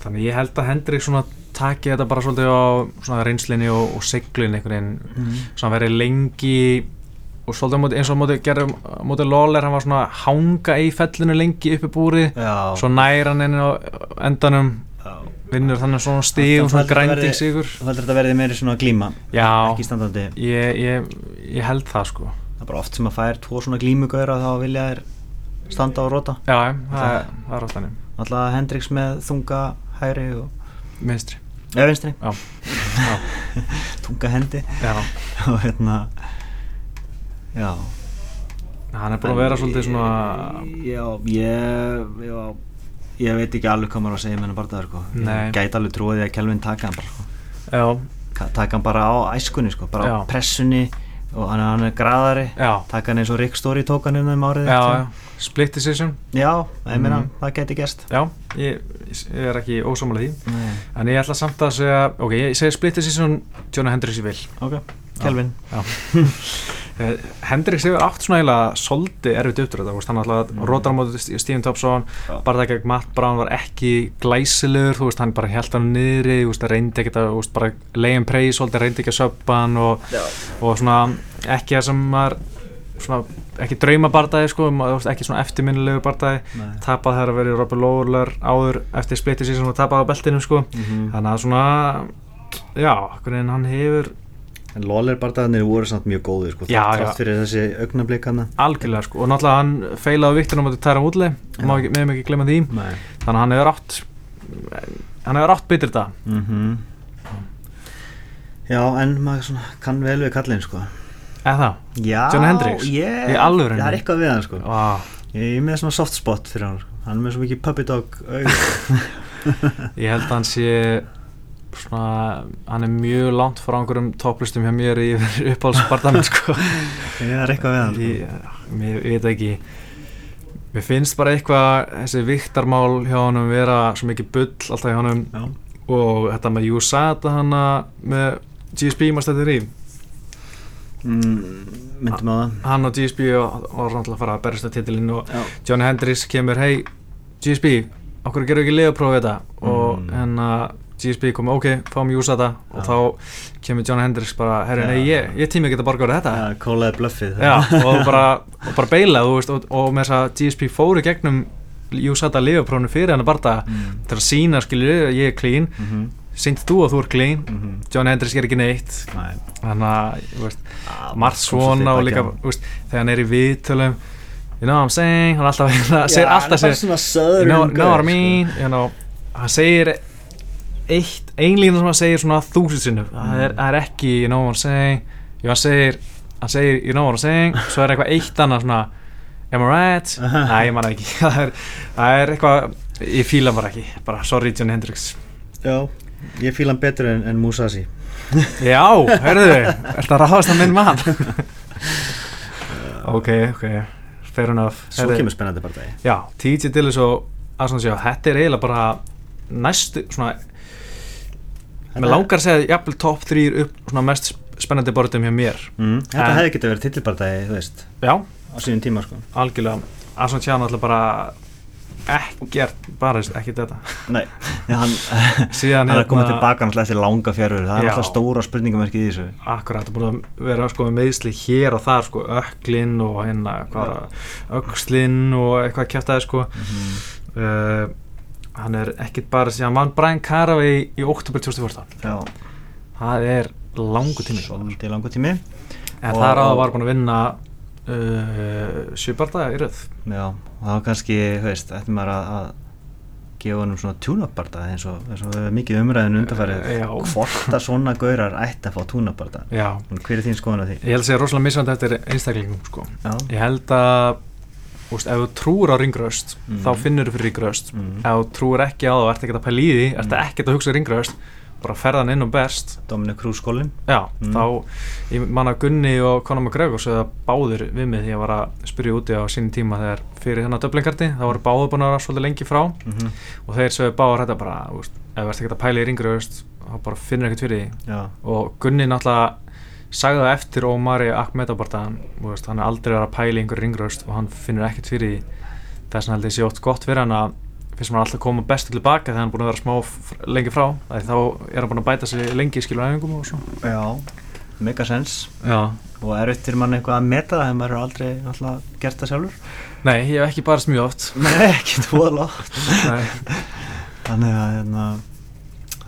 þannig ég held að Hendrik svona taki þetta bara svolítið á svona reynslinni og, og seglin einhvern veginn mm. svona verið lengi og svolítið eins og á móti gerðum á móti Lawler, hann var svona að hanga í fellinu lengi uppi búri. Já, svo nær hann inn á endanum já. vinnur þannig svona stig og svona verði- sigur. þú heldur þetta verði meiri svona glíma já, ekki standandi? Ég, ég, ég held það sko. Það er bara oft sem að fær tvo svona glímugauðra þá vilja þær standa og róta Já, það, er- það er oft þannig. Alltaf Hendrix með þunga hægri og vinstri. Já, já, þunga hendi. Já. Og hérna já Hann er búin að vera svolítið svona já, ég já, ég veit ekki alveg hvað maður að segja með hennar barðaður sko. Ég gæti alveg trúið að Kelvin taka hann bara sko. Taka hann bara á æskunni sko, bara Já. á pressunni og hann, hann er graðari taka hann eins og Rick Story tók hann um árið já, sko. já Split decision já, meina, Mhm. það geti gerst Já, ég, ég er ekki ósámála því Nei. En ég ætla samt að segja Ok, ég segi split decision Jonah Hendricks ég vil ok, Kelvin Já Eh, Hendricks hefur átt svona eiginlega svolítið erfitt veist, hann alltaf mm. rótar á móti St- Stephen Thompson, Já. bara það gegn Matt Brown var ekki glæsilegur, þú veist, hann bara held hann niðri, þú veist, reyndi ekki að, bara leiðin preið svolítið, reyndi ekki að söppa hann og, já, og svona, ekki það sem maður, svona, ekki draumabardaði, sko, ekki svona eftirminnilegu bardaði, Nei. tapað þegar að verið Robert Lawler áður eftir splitti síðan og tapað á beltinu, sko, Mhm. þannig að svona, já, hann hefur en Lawler barðaðinir voru samt mjög góðir sko, já. fyrir þessi augnablík hann algjörlega sko og náttúrulega hann feilaði viktunum á Tæra má ekki, meðum ekki glemma því Nei. þannig að hann hefur átt hann hefur átt bitur þetta Mm já, en maður svona, kann vel við kallinn sko. eða það Já, Hendricks? ég? Það er eitthvað við hann sko Vá. Ég er með svona soft spot fyrir hann sko. Hann er með svo mikið puppy dog auð ég held að hann sé svona, hann er mjög langt frá einhverjum topplustum hjá mér í uppáhaldspartaminn sko. Ég er eitthvað við hann sko. ég, veit ekki. Mér finnst bara eitthvað þessi viktarmál hjá honum vera svo mikið bull alltaf hjá Já, og þetta með USADA hana með GSP maður stættir í mm, myndum á það. Hann og GSP og- náttúrulega að fara að berjast að titilinn og Já, Johnny Hendricks kemur hei GSP, okkur gerur ekki liðaprófið þetta? Og Mm. hérna GSP kom ok, fáum USADA og Já. þá kemur Johnny Hendricks bara herri, nei, ég, ég tími ekki að borga verið þetta. Já, kólaði bluffið Já, og bara, og bara beilað og, og með þess að GSP fóru gegnum USADA liðaprófinu fyrir hann að barða mm. til að sína skilju, ég er clean. Mm -hmm. synd þú að þú er clean. Mm Johnny Hendricks er ekki neitt. Nei. Þannig að, Ah, margt svona og líka, veist, þegar hann er í viðtölum you know what I'm saying, hann alltaf segir alltaf svona you know, know what I mean? You know, hann segir eitt, ein lína sem hann segir svona þúsund sinnum, það er, Mm. það er ekki you know what I'm saying, jú hann segir hann segir you know what I'm saying, svo er eitthvað eitt annað svona, am I right? Næ, ég manna ekki, það er, það er eitthvað ég fíla bara ekki, bara sorry Johnny Hendricks Já, ég fíla hann betur en, en Musashi. Já, hörðu, ertu að ráðast að minn mann? Ok, ok, fair enough. Svo Heyrðu, kemur spennandi bara dagi Já, TJ Dillis og Aslan Sjá, þetta er eiginlega bara næstu, svona Mér langar að segja jafnvel top 3 upp svona mest spennandi bortum hjá mér. Mm. Þetta En- hefði getið verið tillibardagi, þú veist Já, á sínum tíma sko. Algjörlega. Aslan Sjá náttúrulega bara ekkert, bara ekkert þetta. Nei, Já, hann, Síðan hann er komið hérna- tilbaka náttúrulega eftir langa fjárur Það er Já. alltaf stóra spurningamerki í þessu. Akkurat, það búin að vera sko með meðsli hér og þar sko, öklinn og hérna öxlinn og eitthvað kjæftæði sko. Mhm. uh, hann er ekkit bara síðan mann Brian Caraway í oktober 2014 Já, það er langu tími sko. svolítið langu tími en þar á að var búin að vinna uh, sjöbardaga í röð Já, og það var kannski, þú veist, ættum maður að, að gefa honum svona tune-up-barda eins og, eins og mikið umræðinu undarfærið já. hvort að svona gaurar ætti að fá já, Hver er þín skoðan á því? ég held að segja rosalega misvænt eftir einstaklingum sko. Ég held að úst, ef þú trúur á ringröst Mhm. þá finnur þú fyrir ringröst Mhm. ef þú trúur ekki á það og ert ekki að pæla í því ert Mhm. ekki að hugsa ringröst bara ferðan inn og best Dominic Cruz skólinn já, Mhm. þá ég man að Gunni og Conor McGregor sögðu að báðir við mig því ég var að spyrja úti á sínum tíma þegar fyrir þennan döblingarti þá voru báður búin að vera svolítið lengi frá mm -hmm. og þeir sögðu báður þetta bara úst, ef þú ert ekki að pæla í ringröst þá bara finnur ekkert fyrir því Já, og Gunni náttúrulega sagði það eftir Ómari Akmetabartan hann er aldrei að pæla í einhver ringröst og hann finnur ekkert fyrir því. Þess vegna held ég sé ótt gott fyrir hann að finnst hann alltaf koma bestu tilbaka þegar hann er búin að vera smá lengi frá því þá er hann búin að bæta sig lengi í skilur æfingum og svo. Já mega sens. Já. og er eftir mann eitthvað að meta það þegar maður er aldrei náttúrulega gert það sjálfur. Nei, ég hef ekki barist mjög oft. Nei, ekki Nei. Þannig að hérna,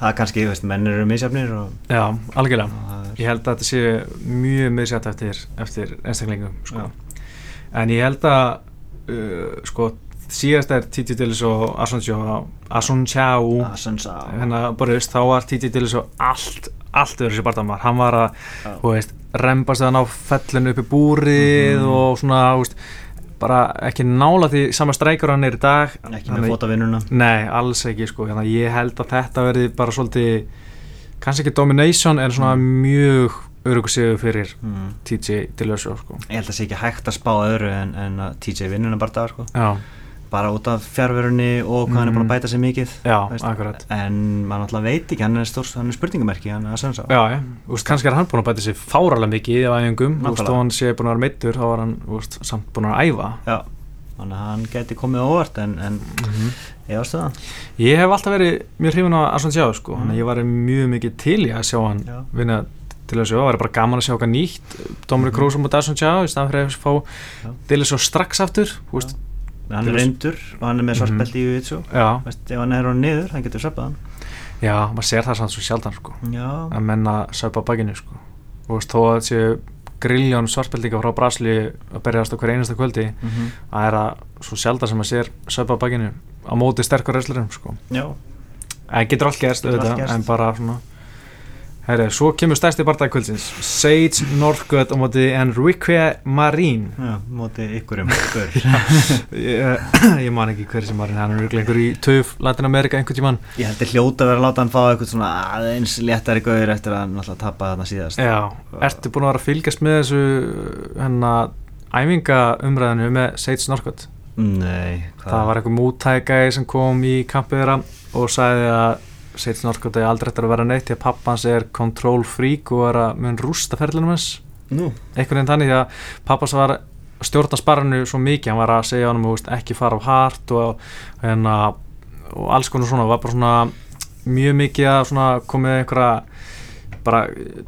það er kannski, veist, menn eru misjafnir og, Já, algjörlega. Og Ég held að þetta sé mjög miðsjátt eftir, eftir einstaklingum sko. En ég held að uh, sko, síðast er Titi Dillis og Asun Chau að sönsa hérna borðist, þá var Titi Dillis og allt, allt öðru sér barndamar hann var að, þú veist, rembast þann á fellinu upp í búrið Mhm. og svona, þú veist bara ekki nála því sama streikur hann er í dag ekki með fótavinnuna Nei, alls ekki sko, hérna, ég held að þetta verði bara svolítið kannski ekki domination en svona mjög örugu sigur fyrir mm. TJ Dillasjó sko. Ég held að það sé ekki hægt að spá öðru en, en að TJ vinnuna bara dag sko. Já, bara út af fjárverunni og hvað hann er búin að Mhm. bæta sér mikið Já, veist. akkurat. en maður náttúrulega veit ekki, hann er, stór, hann er spurningamerki hann er að sönsa já, já, úst, kannski er hann búin að bæta sér fáralega mikið í æfingum, úst, Nákvæmlega. og hann sé búin að vera meittur þá var hann úst, samt búin að æfa Já, þannig að hann geti komið óvart en, en ég ástu það Ég hef alltaf verið mjög hrifin á Aslan Sjá sko, Mhm. þannig að ég var mjög mikið til í að sjá hann Já. vinna til að sjá, það var bara gaman að sjá okkar nýtt Dominic Mhm. Cruz og Aslan Sjá í staðan fyrir að fá Já. Dillasjó strax aftur, þú veist, hann er reyndur og hann er með Mhm. svartbelti í Jujutsu já, Veist, ef hann er hann niður, hann getur söpað hann. Já, maður sér það samt svo sjaldan sko. Að menna söpa á bakinu sko. Og þó að séu grilljón svartbildinga frá Brasli að berjast á hver einasta kvöldi mm -hmm. það er að svo sjaldan sem maður sér söpa á bakinu á móti sterkur wrestlerum sko. En getur allt gerst. en bara svona Herri, svo kemur stærsti barndagkvöldsins Sage Northcutt á móti Enrique Marín. Já, móti ykkurum ég, ég man ekki hver sem Marín hann er einhver í töf Latin Amerika einhvern tímann. Ég held að hljóta að vera að láta hann fá eitthvað svona aðeins léttari gaur eftir að hann náttúrulega tappa þarna síðast. Já, ertu búin að vera að fylgjast með þessu hennar æfingaumræðinu með Sage Northcutt Nei, hvað? Það var einhver mútækæði sem kom í kampið þeirra og sagði að Sage Northcutt er aldrei eftir að vera neitt því að pappans er control freak og er að mun rústa ferlinum hans. Nú, einhvern veginn þannig því að pappas var stjórna sparrinu svo mikið, hann var að segja þú veist, ekki fara á hart og, hérna, og alls konar svona, var bara svona mjög mikið að komið einhverja bara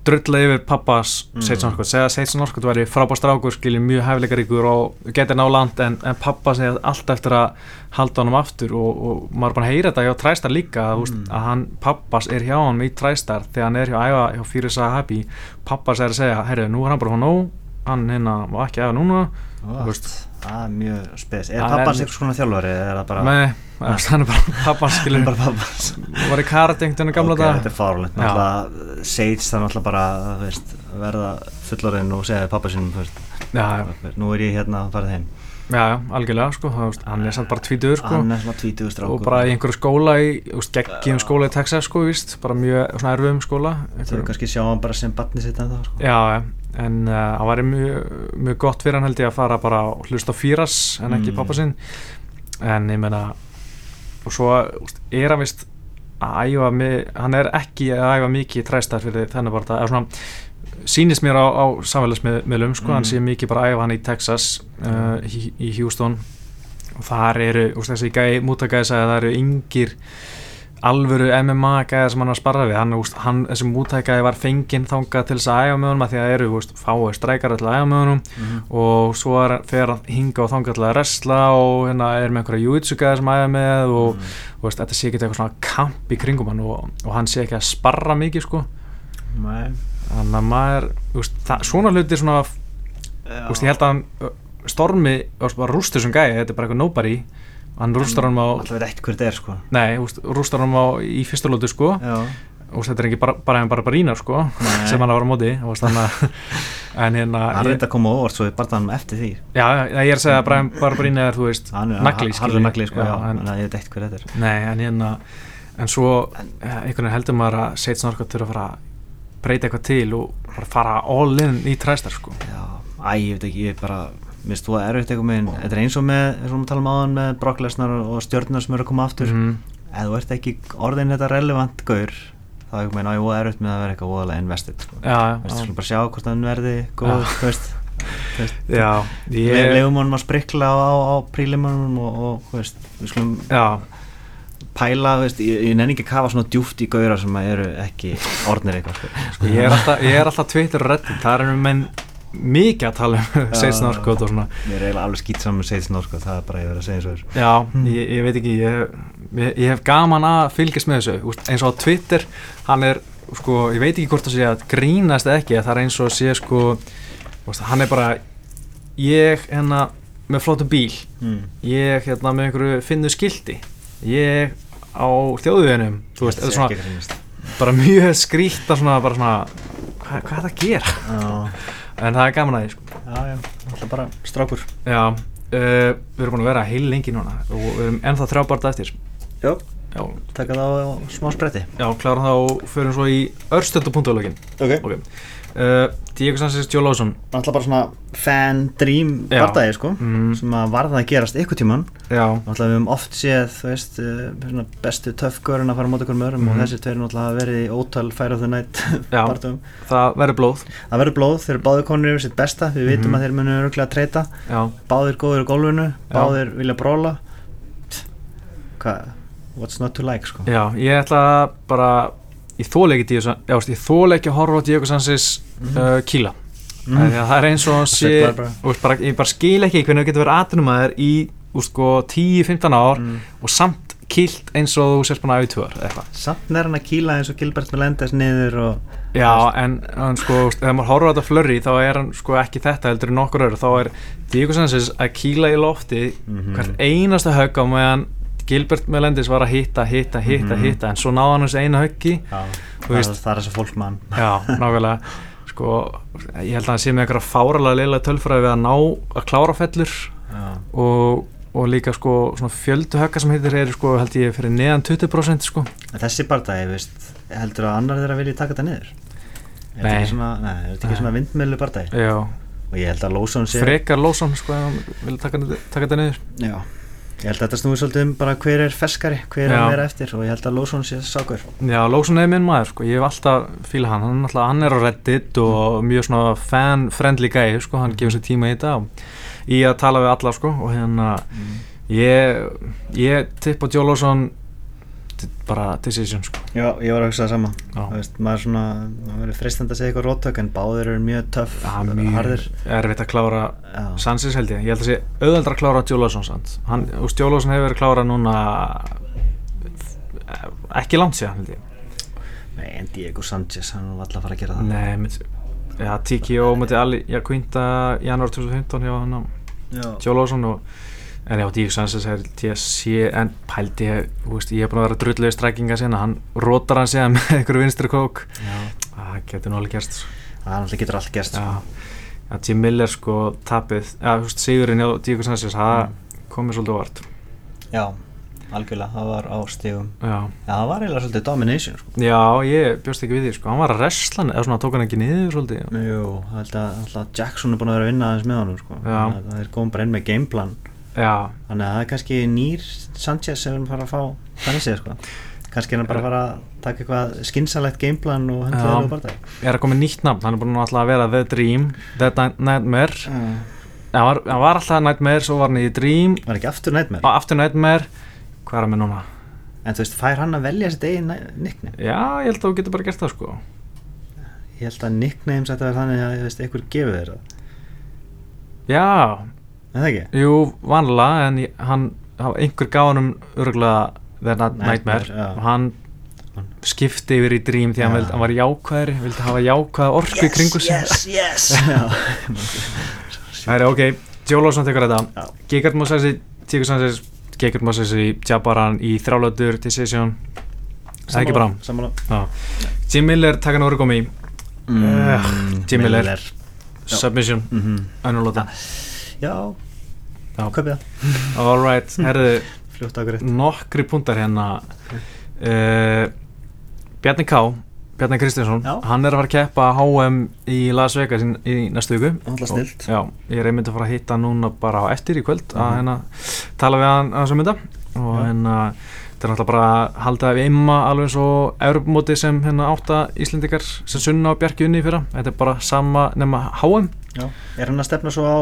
drulla yfir pappas Mm. Seitson Orkut, segja að Seitson Orkut væri frábár strákur, skilji mjög hæfileikaríkur og getur ná land en, en pappa segja alltaf eftir að halda honum aftur og, og maður bara að heyra þetta hjá Træstar líka mm. veist, að hann, pappas er hjá hann í Træstar þegar hann er hjá æfa hjá Fyrir Saga Happy pappas er að segja, herru, nú er hann bara hann nóg hann hérna var ekki að æfa núna Þú veist. Það er mjög spes. Er pappans er- eitthvað svona þjálfari er bara Nei, hann er bara pappans skilur bara pappans var í karatengt hennar gamla Ok, okay, Þetta er fárlegt, Sage það er náttúrulega bara veist, verða fullorinn og segja pappa sínum þú veist, já, já, nú er ég hérna að fara heim. Já, já, algjörlega sko, hann er samt bara tvítuður sko. Hann er svona 20 strákur. Og bara í einhverju skóla í, geggjum skóla í Texas sko, víst, bara mjög svona erfiðum skóla. Þau kannski sjá hann bara sem barni sitt en það sko. já, já, en uh, það væri mjög, mjög gott fyrir hann held ég að fara bara og hlusta fýras en ekki Mm. pappa sinn en ég meina og svo er hann vist að æfa mi- hann er ekki að æfa mikið træstar fyrir þennan bara eða svona sýnist mér á, á samfélagsmiðlum sko, hann Mm. sé mikið bara að æfa hann í Texas uh, í, í Houston og þar eru, úst, þessi mútagæði sagði að það eru yngir alvöru MMA gæði sem hann var að sparra við. Hann, úst, hann þessi mútagæði var fenginn þangað til þess að æfa með honum að því að það eru úst, fáið streikar til að æfa með honum. Mhm. og svo er, fer hann hinga og þangað til að resla og hérna er með einhverja júitsu gæði sem æfa með og Mm. og veist, þetta sé ekki eitthvað svona kamp í kringum hann og, og hann sé ekki að sparra mikið sko. Nei. Þannig að maður, veist, það, svona hluti svona, veist, ég held að hann stormi, rústur sem gæði þetta er bara eitthvað nobody hann rústar hann á, Alltaf veit ekkert hver þetta er sko. Nei, rústar hann á í fyrsta lótu sko, og þetta er ekki bara, bara, bara barínar sko, Nei. sem hann var á móti en hérna, Hann er þetta að koma á óvart svo við barðanum eftir því. Já, ég er að segja að bara, bara barínar er, þú veist, Hann er nagli, Hann er nagli sko, já, en, en ég veit ekkert hver þetta er. Nei, en hérna en svo eh, einhvern veginn heldur maður að Seitz Norcott þurfa að fara að breyta eitthvað til og bara fara all in í træstar sko. Já, æ, ég veit ekki, ég er bara Mér finnst þú að erfitt eitthvað með Þetta er eins og með, eins og við talum áðan með Brock Lesnar og stjörnunar sem eru að koma aftur Mhm. Ef þú ert ekki orðin þetta relevant gaur þá er eitthvað með náðu erfitt með að vera eitthvað óðalega invested sko. Já, Þú veist, skulum bara sjá hvort hann verði góð, Já. þú veist Þú ég, lefum honum að sprikla á, á, á prílimunum og, og þú veist, við skulum já, pæla, þú veist, ég, ég nenni ekki að kafa svona djúft í gauðra sem eru ekki orðnir eitthvað sko. ég er alltaf, alltaf Twitter og Reddit, það er menn mikið að tala um Seitz Norcott og svona Ég er eiginlega alveg skýt saman með Seitz Norsko, það er bara ég verið að segja eins og þér Já, Mm. ég, ég veit ekki ég, ég, ég hef gaman að fylgjast með þessu úst, eins og á Twitter hann er, sko, ég veit ekki hvort það sé að grínast eða ekki, það er eins og sé sko, úst, hann er bara ég hérna með flottum bíl mm. ég hérna með einhverju finnu skildi ég á þjóðuðinum þú veist, er svona bara mjög skrýtt að svona, bara svona hvað, hvað er það að gera? Já, En það er gaman að því, sko. Já, já, alltaf bara strákur. Já, uh, við erum búin að vera heil lengi núna og við erum ennþá þrjá barða eftir. Já, Já, taka það á smá spretti. Já klárum það og förum svo í örstöldu punktálögin Ok. Ok uh, Sanchez Joe Lawson Alltaf bara svona fan dream Já. bardagi sko mm, sem að varða að gerast ykkur tíman Já, Alltaf við höfum oft séð, veist, uh, bestu töffgörun að fara á móti okkur með öðrum Mhm. og þessir tveir náttúrulega verið ótal the night Já. bardagum. það verður blóð Það verður blóð, þeir eru báðir konur yfir sitt besta, við vitum Mhm. að þeir munu öruglega að treyta, Já, báðir góðir á gólfinu, Já. báðir vilja bróla. What's not to like sko? já, ég ætla bara ég þóla ekki að horfa á Diego Sanchez uh, kýla Mhm. mm. það er eins og hann sé Sveiflar bara. ég bara skil ekki hvernig það getur verið aðrunumæður í sko, 10-15 ár Mm. og samt kilt eins og þú sérst búin að eitthvað Samt er hann að kýla eins og Gilbert Melendez niður og Já, en hann sko, þegar maður horfður á þetta flurry þá er hann sko ekki þetta heldur en nokkur öðru þá er Diego Sanchez að kýla í lofti Mhm. hvert einasta högg á meðan Gilbert Melendis var að hitta, hitta, hitta, Mhm. hitta en svo náði hann þessi eina höggi. Já, það, er- það þessi fólkmann Já, nákvæmlega. Sko, ég held að hann sé með eitthvað fáralega leila tölfræði við að ná að klára fellur. Og, og líka sko fjöldu högga sem heitir er sko held ég fyrir neðan 20% sko. Þessi bardagi, veist, heldur að annar þeirra vilji taka þetta niður? Er þetta ekki svona, nei, er þetta ekki svona vindmiðlu bardagi? Já, Og ég held að Lósson sé frekar Lósson sko ef hann vil taka, taka þetta niður. Já, ég held að þetta snúi svolítið um bara hver er feskari, hver er Já. meira eftir og ég held að Lósson sé sákur. Já, Lósson er minn maður sko, ég hef alltaf fíla hann, hann, er náttúrulega- hann er á Reddit og mjög svona fan-friendly gæi sko, hann gefur sér tíma í þetta og í að tala við alla sko. Og hérna ég, ég tipp á Joe Lósson bara decision sko. Já, ég var að hugsa það sama. Já. Veist, maður er svona, það verður freistandi að segja eitthvað róttök en báðir eru mjög töff, Já, erfitt að klára Já, Sansis held ég, ég held að sé auðveldra að klára og Joe Lawson hefur verið klárað núna eh, ekki langt síðan held ég. Nei, en Diego Sanchez, hann var alltaf að fara að gera það. Nei, mynd, ja, TKO mútið Ali Jaquinta janúar 2015 hjá hann Já, Lawson og en já, TSC en pældi ég, ég hef búin að vera drulluði strækinga sinna, hann rótar hann síðan með einhverju vinstri kók. Það getur nú alveg gerst það alltaf getur allt gerst sko. Jim Miller sko tapið, já, þú veist, sigurinn Diego Sanchez, það Mm. komið svolítið á vart Já, algjörlega, það var á stígum Já, Já, það var eiginlega svolítið domination sko. já, ég bjóst ekki við því sko, hann var að resla hann, eða svona tók hann ekki niður svolítið? Jú, það held að alltaf Jackson er búin að vera að vinna aðeins með honum sko. Það það er komið bara inn með gameplan Já, Þannig að það er kannski nýr Sanchez sem við erum að fara að fá þannig séð sko. Kannski er hann bara að fara að taka eitthvað skynsalegt gameplan og Já. hendur það á barndagi er að koma nýtt nafn, hann er búin að alltaf að vera The Dream, The Night- Nightmare. Hann var, hann var alltaf Nightmare, svo var hann í Dream. Var ekki aftur nætmer og aftur Nightmare. Hvað er hann með núna? En þú veist, fær hann að velja sitt eigin nickname? Já, ég held að þú getur bara gert það sko. Ég held að nicknames þetta var þannig að einhver gefur þér það. Já, En það ekki? jú, vanlega en ég, hann, einhver gaf hann um örgulega The Night- Nightmare, og hann skipti yfir í Dream því að hann, Já. vildi, hann var jákvæðri vildi hafa jákvæða orku í kringu sig. Yes, yes. Já, Það er ok, Joe Lawson tekur þetta. Já. Gigard Mosesi, Tíkur Sanchez Gigard Mosesi, Jabaran í þrálautur decision. Það er ekki bara. Jim Miller taka nú orgomi mm, Jim Miller. Submission, mm önnulóta Já, Já. kaupið það. Alright, herðu Fljótt akkurat nokkri púntar hérna. Uh, Bjarni K. Bjarni Kristinsson, hann er að fara að keppa HM í Las Vegas í, í næstu viku. Alltaf snilt Já, ég er einmitt að fara að hitta núna bara á eftir í kvöld að Mhm. hérna tala við hann að mynda og hérna þetta er náttúrulega bara að halda við imma alveg eins og Europamóti sem hérna átta Íslendikar sem sunna á Bjarki unni í fyrra. Þetta er bara sama nema HM Já. Er hann að stefna svo á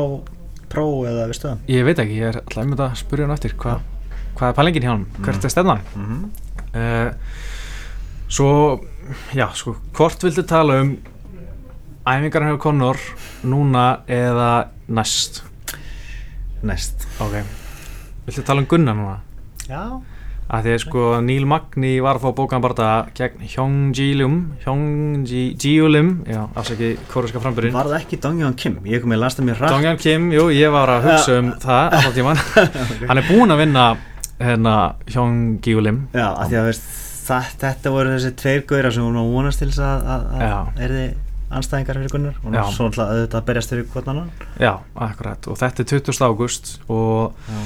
Pro eða veistu það? ég veit ekki, ég er alltaf einmitt að spyrja hann eftir hva, hvað er pælingin hjá hann, hvert Mm. er stefnan? Mm -hmm. uh, svo já, sko, hvort viltu tala um æfingarinn hefur Conor núna eða næst? Næst. Ok, viltu tala um Gunnar núna? Já að því að sko Neil Magni var að fá bókan bara gegn Hyung-Ji Lim Hyung-Ji Lim já, afsaki kóruska framburinn. Var það ekki Donghyun Kim? Ég kom með lasta mér rætt Donghyun Kim, jú, ég var að hugsa um það alltaf tíman hann er búinn að vinna hérna Hyung-Ji Lim Já, af því að veist það, Þetta voru þessi tveir gauðra sem voru að vonast til þess að, er þið anstæðingar fyrir Gunnar. Og svo náttúrulega auðvitað að berjast fyrir hvort annan já, akkurat, og þetta er 20. ágúst og Já,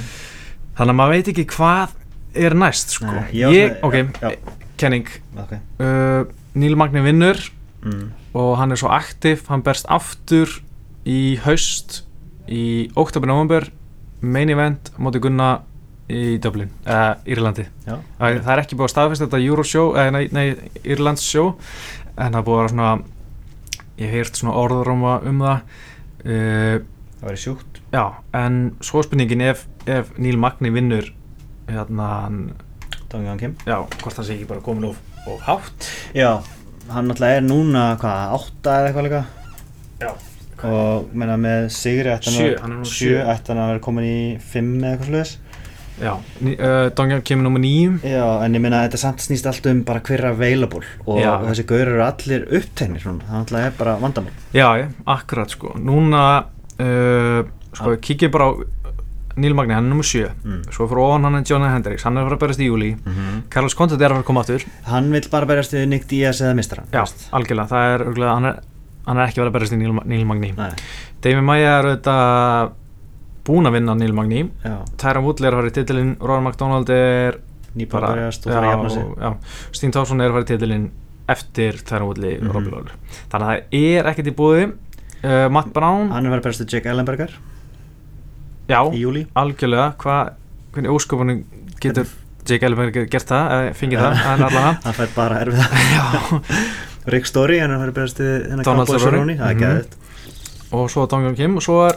þannig að maður veit ekki hvað er næst sko. Nei, ég var ég, svona- ok, já, kenning. Ok. Uh, Neil Magni vinnur mm. og hann er svo aktiv, hann berst aftur í haust í oktober-november main event móti Gunna í Dublin, uh, Írlandi. Já, það, er ekki búið að staðfesta þetta Euroshow, eh, nei, nei, Írlands show en það búið að svona ég hef heyrt svona orðróma um það. Uh, það væri sjúkt. já, en svo spurningin ef, ef Neil Magni vinnur hérna, hann- Donghyun Kim já, hvort það sé ekki bara komin of, of hátt. Já, hann náttúrulega er núna hvað, átta eða eitthvað líka? Já, og menna með Sigri Sjö, að- er vera komin í fimm eða eitthvað sluðis já uh, Dongjan kemur nummer nýjum Já, en ég meina þetta samt snýst allt um bara hver er available og Já. þessi gauður eru allir upptegnir það náttúrulega er bara vandamál. Já, akkurat sko. Núna, uh, sko, kíkja bara á Neil Magni, hann er nummer 7 Mm. svo fyrir ofan hann er Johnny Hendricks, hann er að fara að berast í júli Mhm. Carlos Condit er að fara að koma aftur. Hann vill bara berjast við Nick Diaz eða mistra já, algjörlega, það er, örugglega- hann er hann er ekki að vera að berast í Neil, Neil Magni. Nei, Demi Maia er auðvitað búin að vinna Neil Magni. Já, Tyron Woodley er að fara í titilinn. Rory McDonald er bara að berjast og er að jafna sig. Stín Tásson er að fara í titilinn eftir Tyron Woodley og Mhm. Robbie Lawler. Þannig að það er ekkert í búði uh, Matt Brown, Hann er verið að berjast við Jake Ellenberger já, í júli algjörlega. Hvað, hvernig óskopunum getur Jake Ellenberg gert það, eða fengið það en allavega Hann fær bara erfið já, Rick Story, hann er verið að berjast við hennar Donald Cowboy Cerrone. Cerrone Það er Mhm. geðið og svo Dong Jong Kim og svo er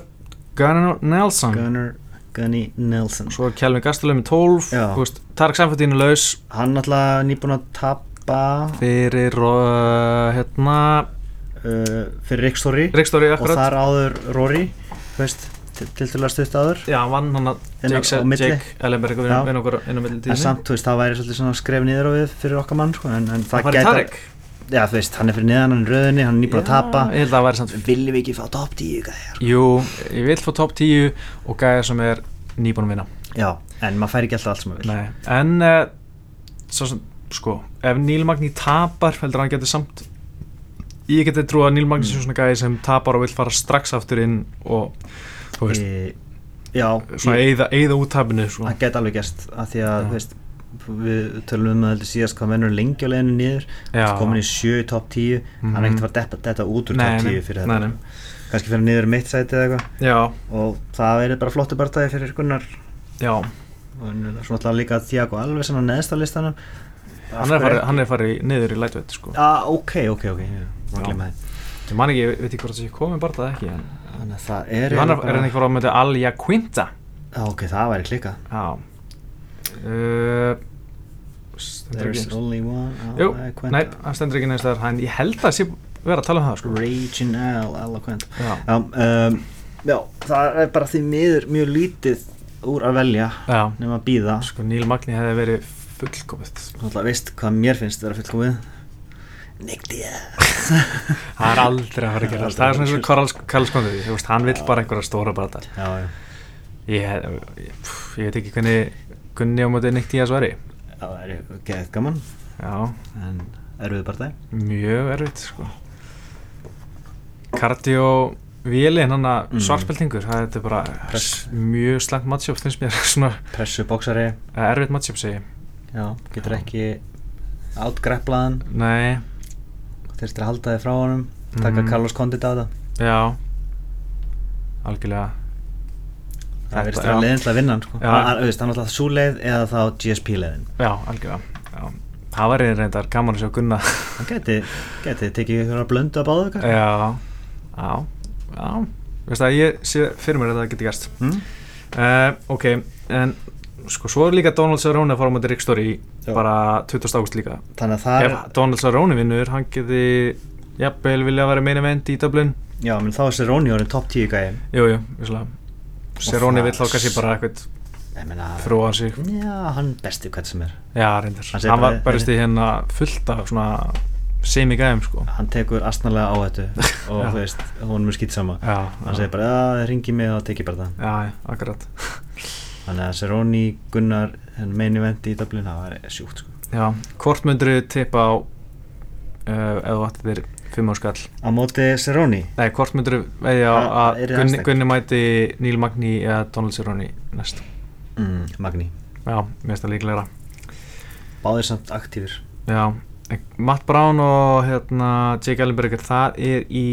Gunnar Nelson. Gunnar Gunny Nelson. Svo er Kelvin Gastelum með 12 Já. þú veist, Tarek Sanfordínu laus. Hann alltaf nýbúin að tapa fyrir uh, hérna uh, fyrir Rick Story Ríkstóri og akkurat. þar áður Rory þú veist, til, til að stutt áður. Já, vann hann að Jake, Ellenberg vinn okkur inn á milli en tíðinni samt, þú veist, það væri svolítið skref niður á við fyrir okkar mann sko, en, en Það gæti Tarek já, þú veist, hann er fyrir neðan, hann er röðinni, hann er nýbúin að tapa. Ég held að það væri samt viljum við ekki fá top 10 gæjar? Jú, ég vil fá top 10 og gæja sem er nýbúin að vinna. Já, en maður fær ekki alltaf allt sem maður vil Nei, en uh, svo sem, sko, ef Neil Magni tapar heldur hann getur samt ég geti trú að Neil Magni Mm. sem tapar og vil fara strax aftur inn og þú veist, e, já, svona ég, eyða úttapinu sko. það gæti alveg gerst af því að, veist við tölum um að heldur síðast hvað mennur lengi á leiðinu niður. Komin í 7 í top 10 hann er Mhm. ekkert að að detta, detta út úr Nei, top 10 nei, fyrir þetta. kannski fyrir niður mitt sæti eða eitthvað. Og það verið bara flottu barndagi fyrir Gunnar. Já. Og hann er svona alltaf líka Thiago Alves hann á neðsta listanum. Hann er farið, hann er farið niður í lightweight sko. Já, ok, ok, ok, ég var að man ekki, ég veit ekki hvort það sé komið bara það ekki en Þannig að það er hann er, er hann ekki farið á mötu Alja Quinta? Ok, það væri klikað Já. Uh, There's only one Jú, Eloquent. nei, það stendur ekki neins þar ég held að það sé vera að tala um það sko. Raging Al, Eloquent Já, Já, um, já, það er bara því miður mjög lítið úr að velja nema að býða sko Neil Magni hefði verið að veist hvað mér finnst vera fullkomið Nick Diaz. Það er aldrei að fara að gera það. Það er svona eins og Karls, Karls Kondi þú veist, hann vill bara einhverja stóra Já, já, ég, ég, pff, ég veit ekki hvernig Gunni á móti Nick Diaz væri. Já, það er geðið gaman. Já, En erfiðu bara það mjög erfitt sko. Kardio vélinn hann að Mm. svartbeltingur það er bara Press. mjög slangt matchup finnst mér svona. Pressu bóksari erfitt matchup segi ég. Já, getur ekki átgrepplaðan nei, Þyrstir að halda þig frá honum Taka Mhm. Carlos Condit á það já algjörlega Það vera já. leiðin til að vinna hann sko. Já. Hann- er alltaf svo leið eða þá GSP leiðin já, algjörlega já. það var reyndar gaman að sjá Gunna Hann geti, geti tekið ykkur að blöndu að báðu ykkur já, já, já veist það, ég sé fyrir mér að það geti gerst hmm? uh, ok, en sko, svo er líka Donald Cerrone að fara á móti Rick Story Já. bara 20. águst líka. Þannig að það ef Donald Cerrone vinnur, hann geti jafnvel vilja vera meina event í Dublin. Já, menn þá er Cerrone orðin top 10 gæði jú, jú, vissulega. Cerrone vill þá kannski bara eitthvað Ég meina fróa sig. Já, hann besti hvað sem er. Já, reyndar, Hann segir hann bara- var barist í hérna fullt af svona semi-gæðum sko. Hann tekur astnarlega áhættu og Já. þú veist, hún er skýt sama já, Hann segir bara, já, ringi mig og teki bara það. Já, já, akkurat Þannig að Cerrone, Gunnar, main event í Dublin, það var sjúkt sko. Já, hvort myndur þið tippa á uh, ef þú ætti þér fimm á skall? Á móti Cerrone? Nei, hvort myndur þið veðja á að Gunni. Gunni mæti Neil Magni eða Donald Cerrone næst? Mm, Magni já, mér finnst það líklegra. Báðir samt aktífir. Já, Matt Brown og hérna, Jake Ellenberger, það er í,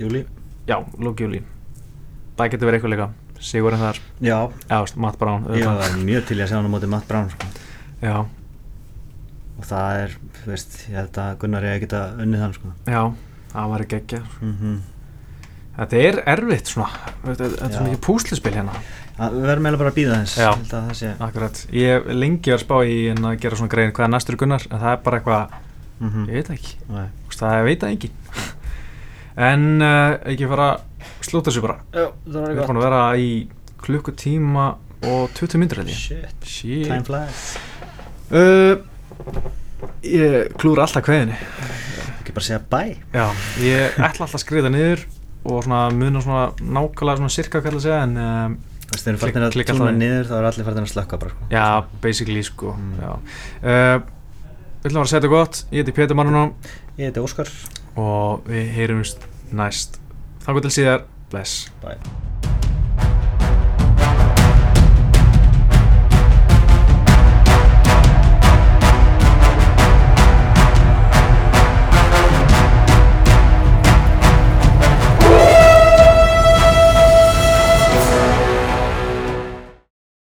Júli já, lókjúli. Það getur verið eitthvað líka, Sigurinn þar, Já, já, veist, Matt Brown. ég auðvitað. var mjög til í að sjá hann á móti Matt Brown sko. Já, og það er, þú veist, ég held að Gunnar er að geta unnið hann sko. já, það var ekki ekki. mm Þetta er erfitt svona, þetta er Já. svo mikið púslispil hérna. Við verðum eiginlega bara að býða þess Já. að það Akkurat, ég lengi að spá í en að gera svona grein hvað er næstur Gunnar, en það er bara eitthvað, mm ég veit það ekki, Nei. Það veit það ekki. En uh, ekki fara að slúta sér bara. Já, það Við erum búin að vera í klukkutíma og 20 myndur held ég. Shit, Shit. time flies Uh, ég klúður alltaf kveðinni Ekki bara segja bye Já, ég ætla alltaf að skriða niður og svona muna svona nákvæmlega svona sirka hvað ég ætla að segja en um, Þess þegar farnir að klikka túna alltaf inn. niður þá er allir farnir að slökka bara sko. Já, basically sko Mm. já. uh, Við ætlum að setja gott Ég heiti Pétur Mannunum Ég heiti Óskar og við heyrumst næst Þannig til síðar, bless. Bye